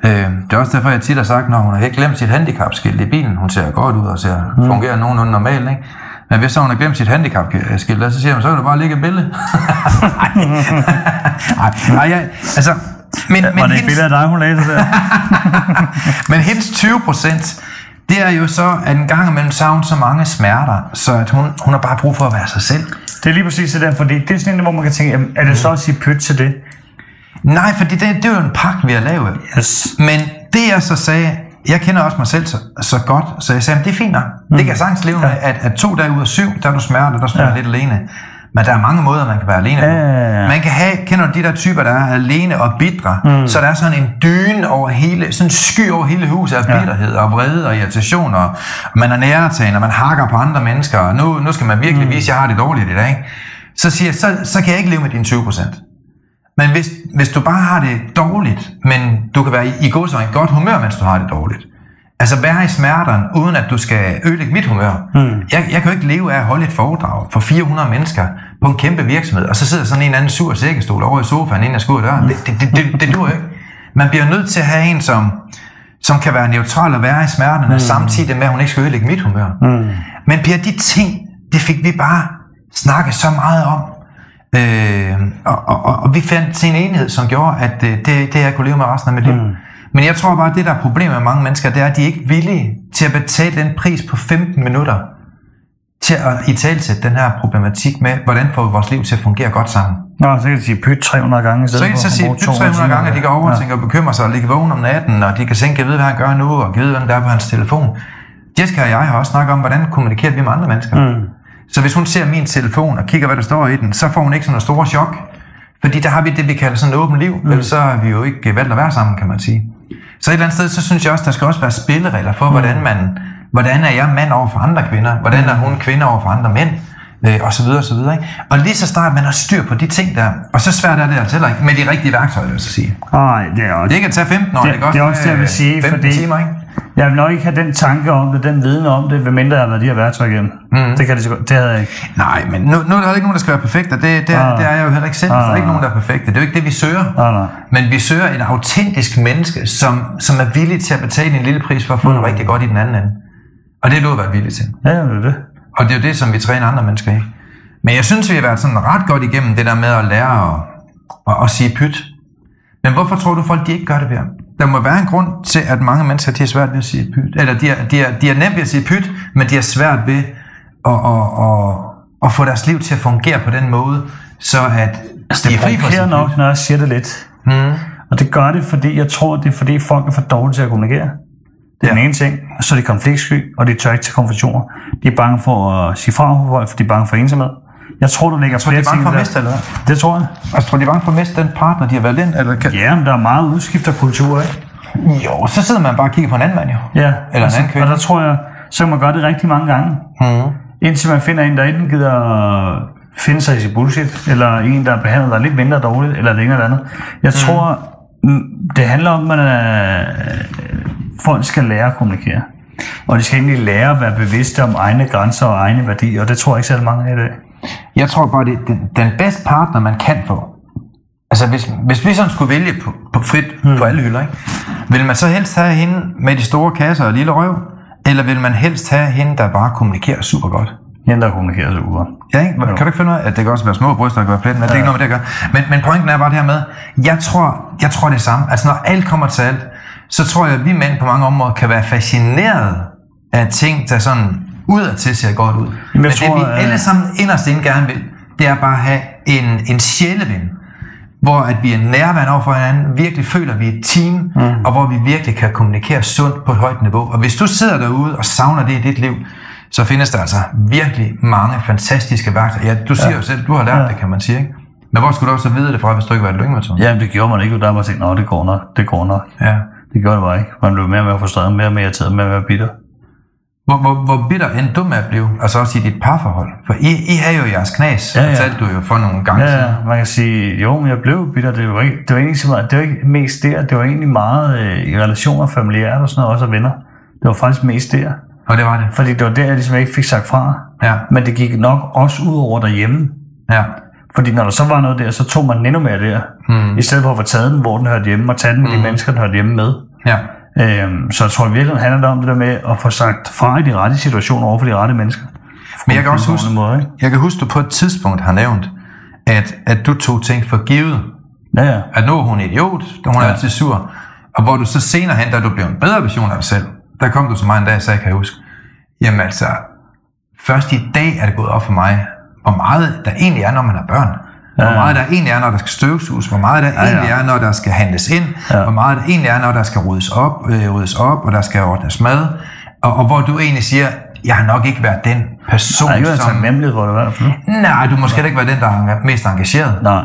Øh, det er også derfor, jeg tit har sagt, når hun har ikke glemt sit handicapskilt i bilen, hun ser godt ud og ser, mm. fungerer nogenlunde normalt, ikke? Men hvis så hun har glemt sit handicapskilt, så siger hun, så kan du bare lægge et billede. Nej, nej, jeg, altså... Men, Var men, det et hendes, billede af dig, hun læste der? men hendes 20 procent, det er jo så, at en gang imellem hun så mange smerter, så at hun, hun har bare brug for at være sig selv. Det er lige præcis det der, fordi det er sådan en, hvor man kan tænke, jamen, er det så at sige pyt til det? Nej, fordi det, det er jo en pagt, vi har lavet. Yes. Men det jeg så sagde, jeg kender også mig selv så, så godt, så jeg sagde, "Men det er fint nok. Mm. Det kan jeg sagtens leve med, at, at to dage ud af syv, der er du smerter, der står ja. Ja. lidt alene. Men der er mange måder, man kan være alene på. Ja. Man kan have, kender du de der typer, der er alene og bitre? Mm. Så der er sådan en dyne over hele, sådan en sky over hele huset af bitterhed og vrede og irritation, og man er nærtagende, og man hakker på andre mennesker, og nu, nu skal man virkelig mm. vise, at jeg har det dårligt i dag. Så siger jeg, så, så kan jeg ikke leve med dine 20 procent. Men hvis, hvis du bare har det dårligt, men du kan være i, i god så en godt humør, mens du har det dårligt. Altså være i smerterne, uden at du skal ødelægge mit humør. Mm. Jeg, jeg kan jo ikke leve af at holde et foredrag for 400 mennesker på en kæmpe virksomhed, og så sidder sådan en eller anden sur sækkestol over i sofaen, inden jeg skal ud af døren. Det, det, det, det, det duer ikke. Man bliver nødt til at have en, som, som kan være neutral og være i smerterne, mm. samtidig med, at hun ikke skal ødelægge mit humør. Mm. Men Per, de ting, det fik vi bare snakket så meget om. Øh, og, og, og, og vi fandt til en enhed, som gjorde, at øh, det, det jeg kunne leve med resten af mit liv. Mm. Men jeg tror bare, at det der er problemet med mange mennesker, det er, at de ikke er villige til at betale den pris på 15 minutter til at i talsætte den her problematik med, hvordan får vi vores liv til at fungere godt sammen. Nå, så kan de sige pyt 300 gange Så kan de så sige pyt 200 300 gange, at de går over og Ja. og bekymrer sig og ligger vågen om natten, og de kan tænke, jeg ved, hvad han gør nu, og ved, hvordan der er på hans telefon. Jessica og jeg har også snakket om, hvordan kommunikerer vi med andre mennesker. Mm. Så hvis hun ser min telefon og kigger, hvad der står i den, så får hun ikke sådan noget store chok. Fordi der har vi det, vi kalder sådan et åbent liv. Mm. Ellers så har vi jo ikke valgt at være sammen, kan man sige. Så et eller andet sted, så synes jeg også, der skal også være spilleregler for, hvordan man, hvordan er jeg mand over for andre kvinder? Hvordan er hun kvinde over for andre mænd? Øh, og så videre, og så videre. Ikke? Og lige så snart man har styr på de ting der, og så svært er det altså heller ikke, med de rigtige værktøjer, vil jeg så sige. Nej, det er også Det kan tage 15 år, Det- det, det er også det, jeg vil tage sige, 15 fordi- timer, ikke? Jeg vil nok ikke have den tanke om det, den viden om det, medmindre jeg har været de her værktøjer igennem. Mm. Det, kan det, det havde jeg ikke. Nej, men nu, nu er der ikke nogen, der skal være perfekt, og det, det, er, Ah. det er jeg jo heller ikke selv. Ah. Der er ikke nogen, der er perfekte. Det er jo ikke det, vi søger. Nej, nej. Men vi søger et autentisk menneske, som, som er villig til at betale en lille pris for at få mm. noget rigtig godt i den anden ende. Og det er du at være villig til. Ja, det er det. Og det er jo det, som vi træner andre mennesker i. Men jeg synes, vi har været sådan ret godt igennem det der med at lære at, at, at sige pyt. Men hvorfor tror du, folk de ikke gør det ved? Der må være en grund til, at mange mennesker de har svært ved at sige pyt. Eller de er, de er, de er nemt ved at sige pyt, men de har svært ved at, at, at, at få deres liv til at fungere på den måde, så at Altså, de det er fri for at pyt. nok, når jeg siger det lidt. Mm. Og det gør det, fordi jeg tror, det er fordi folk er for dårlige til at kommunikere. Det er Ja. den ene ting. Så er de konfliktsky, og de tør ikke til konfrontationer. De er bange for at sige fra for folk, for de er bange for ensomhed. Jeg tror, der ligger Så de flere er bange ting for at miste, eller hvad? Det tror jeg. Altså, tror de er bange for at miste den partner, de har valgt ind? Eller kan... Ja, men der er meget udskifterkultur, ikke? Jo, så sidder man bare og kigger på en anden mand, jo. Ja, Eller en anden kvinde. og der tror jeg, så kan man gøre det rigtig mange gange. Mm. Indtil man finder en, der enten gider finde sig i sit bullshit, eller en, der behandler dig lidt mindre dårligt, eller ene eller andet. Jeg tror, mm, det handler om, at øh, folk skal lære at kommunikere. Og de skal egentlig lære at være bevidste om egne grænser og egne værdier, og det tror jeg ikke særlig mange af i dag. Jeg tror bare, det er den, den bedste partner, man kan få. Altså, hvis, hvis vi sådan skulle vælge på, på frit hmm. på alle hylder, ikke? vil man så helst have hende med de store kasser og lille røv, eller vil man helst have hende, der bare kommunikerer super godt? Hende, der kommunikerer så godt. Ja, ikke? Kan du ikke finde ud af, at det kan også være små bryster, der kan være plet, men ja. det er ikke noget med det at gøre. Men, men pointen er bare det her med, jeg tror, jeg tror det samme. Altså, når alt kommer til alt, så tror jeg, at vi mænd på mange områder kan være fascineret af ting, der sådan udadtil ser godt ud. jeg men tror, det vi øh, alle sammen inderst inde gerne vil, det er bare at have en, en sjæleven, hvor at vi er nærværende over for hinanden, virkelig føler, at vi er et team, mm. og hvor vi virkelig kan kommunikere sundt på et højt niveau. Og hvis du sidder derude og savner det i dit liv, så findes der altså virkelig mange fantastiske værktøjer. Ja, du siger ja. jo selv, du har lært ja. det, kan man sige, ikke? Men hvor skulle du også vide det fra, hvis du ikke var et lyngmarathon? Ja, det gjorde man ikke, der var tænkt, nå, det går nok, det går nok. ja. Det gjorde det bare ikke. Man blev mere og mere frustreret, mere og mere irriteret, mere og mere bitter. Hvor, hvor, hvor bitter endte du med at blive? Altså også i dit parforhold? For I, I havde jo jeres knas, Ja, ja, fortalte du jo for nogle gange Ja, ja, man kan sige, jo, men jeg blev bitter. Det var ikke, det var egentlig så meget, det var ikke mest der. Det var egentlig meget øh, i relationer, familiært og sådan noget, også og venner. Det var faktisk mest der. Og det var det. Fordi det var der, jeg ligesom ikke fik sagt fra. Ja, Men det gik nok også ud over derhjemme. ja. Fordi når der så var noget der, så tog man den endnu mere der. Mm. I stedet for at få taget den, hvor den hørte hjemme, og tage den med de mennesker, den hørte hjemme med. ja. Øhm, så jeg tror virkelig, handler det om det der med at få sagt fra i de rette situationer over for de rette mennesker. Men jeg kan også huske, måde, ikke? jeg kan huske, du på et tidspunkt har nævnt, at, at du tog ting for givet. Ja, ja. At nu er hun idiot, hun er Ja. altid sur. Og hvor du så senere hen, da du blev en bedre version af dig selv, der kom du til mig en dag og sagde, kan jeg huske, jamen altså, først i dag er det gået op for mig, hvor meget der egentlig er, når man har børn. Hvor Ja. meget der egentlig er, når der skal støvsuges. Hvor meget der ja. egentlig er, når der skal handles ind. Ja. Hvor meget der egentlig er, når der skal ryddes op, øh, ryddes op og der skal ordnes mad. Og, og hvor du egentlig siger, jeg har nok ikke været den person, er ikke været som... taknemmelighed for det i hvert fald. Nej, du måske heller ikke være den, der er mest engageret. Nej.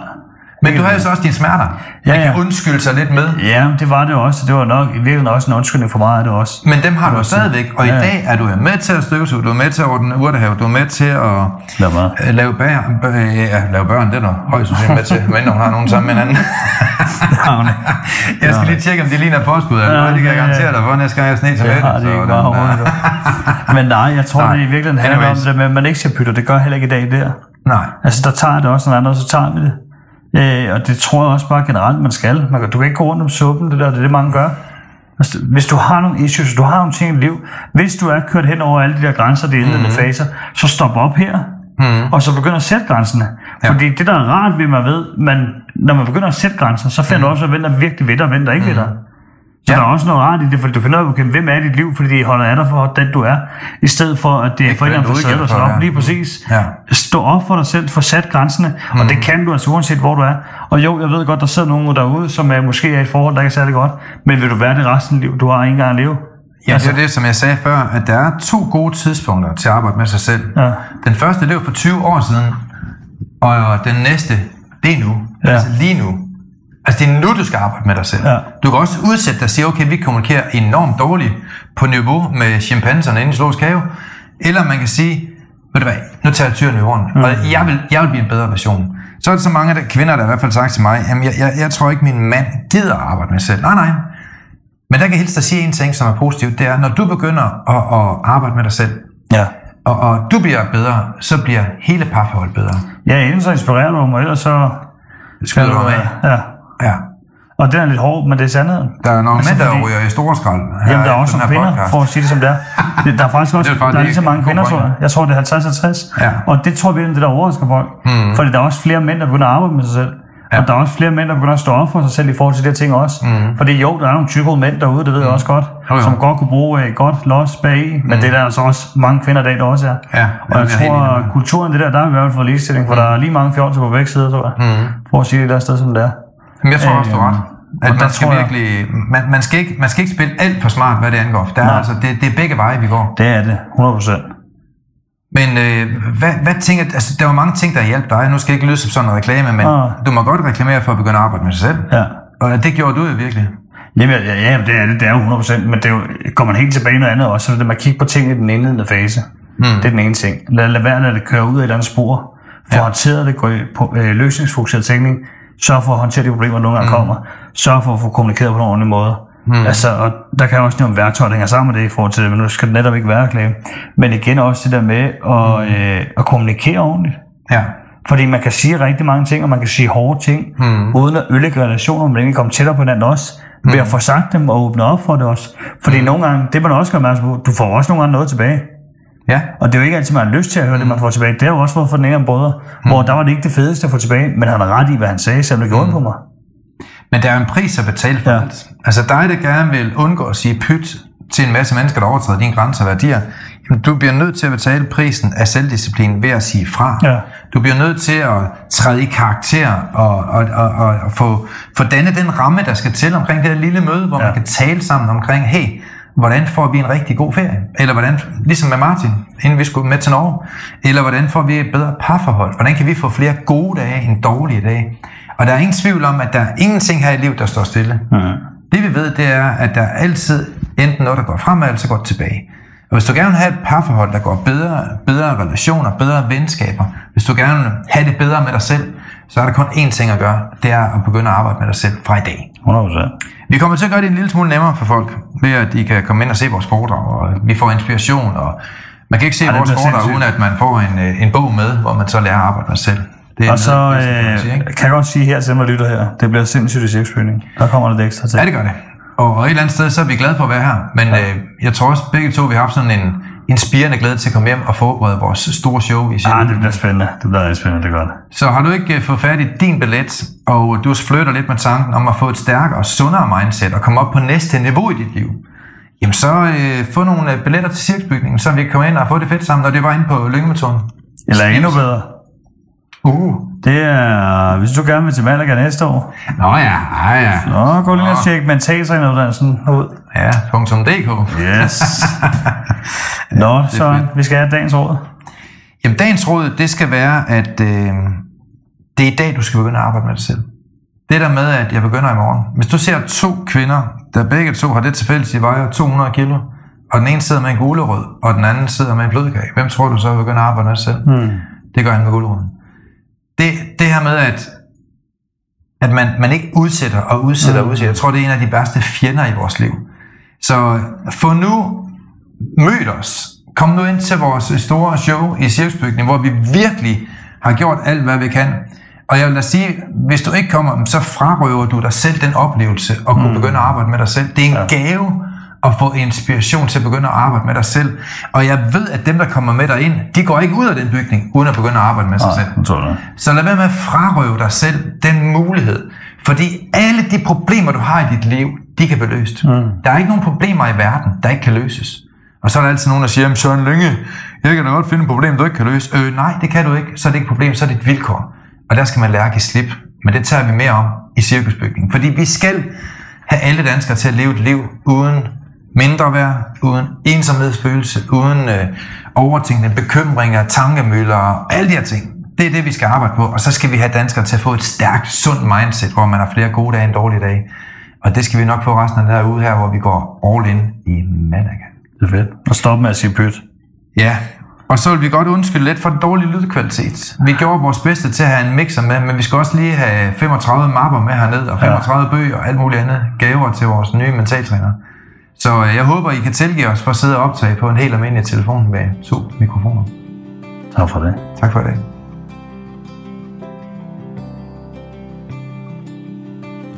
Men du har jo så også dine smerter. Ja, Man kan ja. undskylde sig lidt med. Ja, det var det også. Det var nok i virkeligheden også en undskyldning for mig, af det også. Men dem har du jo stadigvæk, og i Ja. dag er du med til at støvsuge, du er med til at ordne urtehave, du er med til at Lad mig. øh, lave, børn, øh, ja, lave børn, det er du højst sandsynligt med til, men hun har nogen sammen med hinanden. jeg skal lige tjekke, om de ligner påskud, eller Ja, noget, det kan jeg garantere dig for, næste gang jeg sne til Det har det ikke bare overhovedet. Men nej, jeg tror, Nej. det i virkeligheden handler om det med, at man ikke skal pytte. Det gør heller ikke i dag der. Nej. Altså, der tager det også nogle andre, og så tager vi det. Øh, og det tror jeg også bare generelt, man skal. Man, kan- du kan ikke gå rundt om suppen, det der, det er det, mange gør. Altså, hvis du har nogle issues, du har nogle ting i liv, hvis du er kørt hen over alle de der grænser, de indledende mm. faser, så stop op her, mm. og så begynd at sætte grænserne. Ja. Fordi det, der er rart ved mig ved, man, når man begynder at sætte grænser, så finder mm. du også, hvem der virkelig ved dig, og hvem der ikke mm. ved dig. Så Ja. der er også noget rart i det, fordi du finder ud af, okay, hvem er dit liv, fordi de holder af dig for den, du er, i stedet for, at det er for en for eller anden der for, op. ja. Lige præcis. Ja. Stå op for dig selv, få sat grænserne, mm. og det kan du altså uanset hvor du er. Og jo, jeg ved godt, der sidder nogen derude, som er, måske er i et forhold, der ikke er særlig godt, men vil du være det resten af livet? Du har ikke engang at leve. Ja, det er det, som jeg sagde før, at der er to gode tidspunkter til at arbejde med sig selv. Ja. Den første, det var for 20 år siden, og den næste, det er nu. Ja. Altså lige nu. Altså det er nu, du skal arbejde med dig selv. Ja. Du kan også udsætte dig og sige, okay, vi kommunikerer enormt dårligt på niveau med chimpanserne inde i Zoologisk Have. Eller man kan sige, ved du hvad, nu tager jeg tyren i horn, mm. og jeg vil, jeg vil blive en bedre version. Så er der så mange af de kvinder, der i hvert fald sagt til mig, jamen jeg, jeg, jeg tror ikke, min mand gider at arbejde med sig selv. Nej, nej. Men der kan jeg helst at sige en ting, som er positivt, det er, når du begynder at, at arbejde med dig selv, Ja. og, og du bliver bedre, så bliver hele parforholdet bedre. Ja, enten så inspirerer du mig, ellers så... Skyder du mig med? Ja. Ja. Og den er lidt hård, men det er sandheden. Der er nogle mænd, der fordi- ryger i store skrald. Jamen, der er også nogle kvinder, podcast. for at sige det som det er. Det- Der er faktisk også Det er faktisk der er lige så mange kvinder, tror jeg. Jeg tror, det er 50-50. Ja. Og det tror vi er det, der overrasker folk. Mm. Fordi der er også flere mænd, der begynder at arbejde med sig selv. Ja. Og der er også flere mænd, der begynder at stå op for sig selv i forhold til de her ting også. Mm. Fordi jo, der er nogle tykke mænd derude, det ved jeg også godt, Jo, jo. som godt kunne bruge et godt los bag men det er der altså også mange kvinder i dag, der også er. Ja, og jeg jeg tror, at kulturen, det der, der er i hvert fald for ligestilling, for der er lige mange fjolser på begge sider, tror jeg. Mm. For at sige det der sted, som det er. Men jeg tror også, du har ret. og At man skal virkelig, man, man, skal ikke, man skal ikke spille alt for smart, hvad det angår. Der er altså, det, det er begge veje, vi går. Det er det, 100%. Men øh, hvad, hvad tænker, altså, der var mange ting, der hjalp dig. Nu skal jeg ikke lyde som sådan en reklame, men Ah. du må godt reklamere for at begynde at arbejde med sig selv. Ja. Og det gjorde du jo virkelig. Jamen, ja, ja, det er det, det er jo 100%, men det er jo, går man helt tilbage i noget andet også, så er det med at kigge på ting i den indledende fase. Mm. Det er den ene ting. Lad, lad være, at det kører ud af et andet spor. Få ja. håndteret det, gå i på øh, løsningsfokuseret tænkning. Sørg for at håndtere de problemer, der nogle gange mm. kommer. Sørg for at få kommunikeret på en ordentlig måde. Mm. Altså, og der kan jeg også nævne værktøjer, der hænger sammen med det i forhold til det, men nu skal det netop ikke være reklame. Men igen også det der med at, mm. øh, at kommunikere ordentligt. Ja. Fordi man kan sige rigtig mange ting, og man kan sige hårde ting, mm. uden at ødelægge relationer, men egentlig komme tættere på hinanden også, mm. ved at få sagt dem og åbne op for det også. Fordi mm. nogle gange, det man også gør opmærksom på, du får også nogle gange noget tilbage. Ja. Og det er jo ikke altid, man har lyst til at høre mm. det, man får tilbage. Det har jo også fra den ene brødre, mm. hvor der var det ikke det fedeste at få tilbage, men han har ret i, hvad han sagde, selvom det gjorde mm. på mig. Men der er en pris at betale for ja. Alt. Altså dig, der gerne vil undgå at sige pyt til en masse mennesker, der overtræder dine grænser og værdier, jamen, du bliver nødt til at betale prisen af selvdisciplin ved at sige fra. Ja. Du bliver nødt til at træde i karakter og, og, og, og, og få, få dannet den ramme, der skal til omkring det her lille møde, hvor. Ja. man kan tale sammen omkring, hey, hvordan får vi en rigtig god ferie? Eller hvordan, ligesom med Martin, inden vi skulle med til Norge, eller hvordan får vi et bedre parforhold? Hvordan kan vi få flere gode dage end dårlige dage? Og der er ingen tvivl om, at der er ingenting her i livet, der står stille. Mm. Det vi ved, det er, at der er altid enten noget, der går fremad, eller så går tilbage. Og hvis du gerne vil have et parforhold, der går bedre, bedre relationer, bedre venskaber, hvis du gerne vil have det bedre med dig selv, så er der kun én ting at gøre, det er at begynde at arbejde med dig selv fra i dag. 100%. Vi kommer til at gøre det en lille smule nemmere for folk, ved at de kan komme ind og se vores foredrag, og vi får inspiration, og man kan ikke se Ej, vores foredrag, sindssygt. uden at man får en, øh, en bog med, hvor man så lærer at arbejde med sig selv. Det er Og så øh, kan jeg godt sige her til der lytter her, det bliver sindssygt i cirkusbygning. Der kommer lidt ekstra til. Ja, det gør det. Og, og et eller andet sted, så er vi glade for at være her. Men ja. øh, jeg tror også, begge to, vi har haft sådan en inspirerende glæde til at komme hjem og forberede vores store show i Ah, det bliver spændende. Det bliver spændende, det gør det. Så har du ikke øh, fået fat i din billet, og du flytter lidt med tanken om at få et stærkere og sundere mindset og komme op på næste niveau i dit liv, jamen så øh, få nogle øh, billetter til cirkusbygningen, så vi kan komme ind og få det fedt sammen, og det var inde på Lyngemetoden. Eller endnu bedre. Uh. Det er, hvis du gerne vil til Malaga næste år, Nå ja, ja, ja. Nå, gå lige og tjekke mentaltræneruddannelsen ud. Ja, .dk. Yes. Nå, så vi skal have dagens råd. Jamen, dagens råd, det skal være, at øh, det er i dag, du skal begynde at arbejde med dig selv. Det der med, at jeg begynder i morgen. Hvis du ser to kvinder, der begge to har det til fælles, de vejer 200 kilo, og den ene sidder med en gulerod, og den anden sidder med en blødkage, hvem tror du så begynder at arbejde med dig selv? Mm. Det gør han med guleroden. Det, det her med, at, at man, man ikke udsætter og udsætter og udsætter, jeg tror, det er en af de værste fjender i vores liv. Så få nu mødt os. Kom nu ind til vores store show i Cirkusbygningen, hvor vi virkelig har gjort alt, hvad vi kan. Og jeg vil da sige, hvis du ikke kommer, så frarøver du dig selv den oplevelse og kunne begynde at arbejde med dig selv. Det er en ja. gave at få inspiration til at begynde at arbejde med dig selv. Og jeg ved, at dem, der kommer med dig ind, de går ikke ud af den bygning, uden at begynde at arbejde med sig selv. tror det. Så lad være med at frarøve dig selv den mulighed. Fordi alle de problemer, du har i dit liv, de kan blive løst. Mm. Der er ikke nogen problemer i verden, der ikke kan løses. Og så er der altid nogen, der siger, Søren Lynge, jeg kan da godt finde et problem, du ikke kan løse. Øh, nej, det kan du ikke. Så er det ikke et problem, så er det et vilkår. Og der skal man lære at give slip. Men det tager vi mere om i cirkusbygningen. Fordi vi skal have alle danskere til at leve et liv uden mindre værd, uden ensomhedsfølelse, uden øh, overtænkning, bekymringer, tankemøller og alle de her ting. Det er det, vi skal arbejde på. Og så skal vi have danskere til at få et stærkt, sundt mindset, hvor man har flere gode dage end dårlige dage. Og det skal vi nok få resten af den her uge her, hvor vi går all in i Malaga. Det er fedt. Og stop med at sige pyt. Ja, og så vil vi godt undskylde lidt for den dårlige lydkvalitet. Vi gjorde vores bedste til at have en mixer med, men vi skal også lige have 35 mapper med herned, og 35 ja. bøger og alt muligt andet gaver til vores nye mentaltræner. Så øh, jeg håber, I kan tilgive os for at sidde og optage på en helt almindelig telefon med to mikrofoner. Tak for det. Tak for i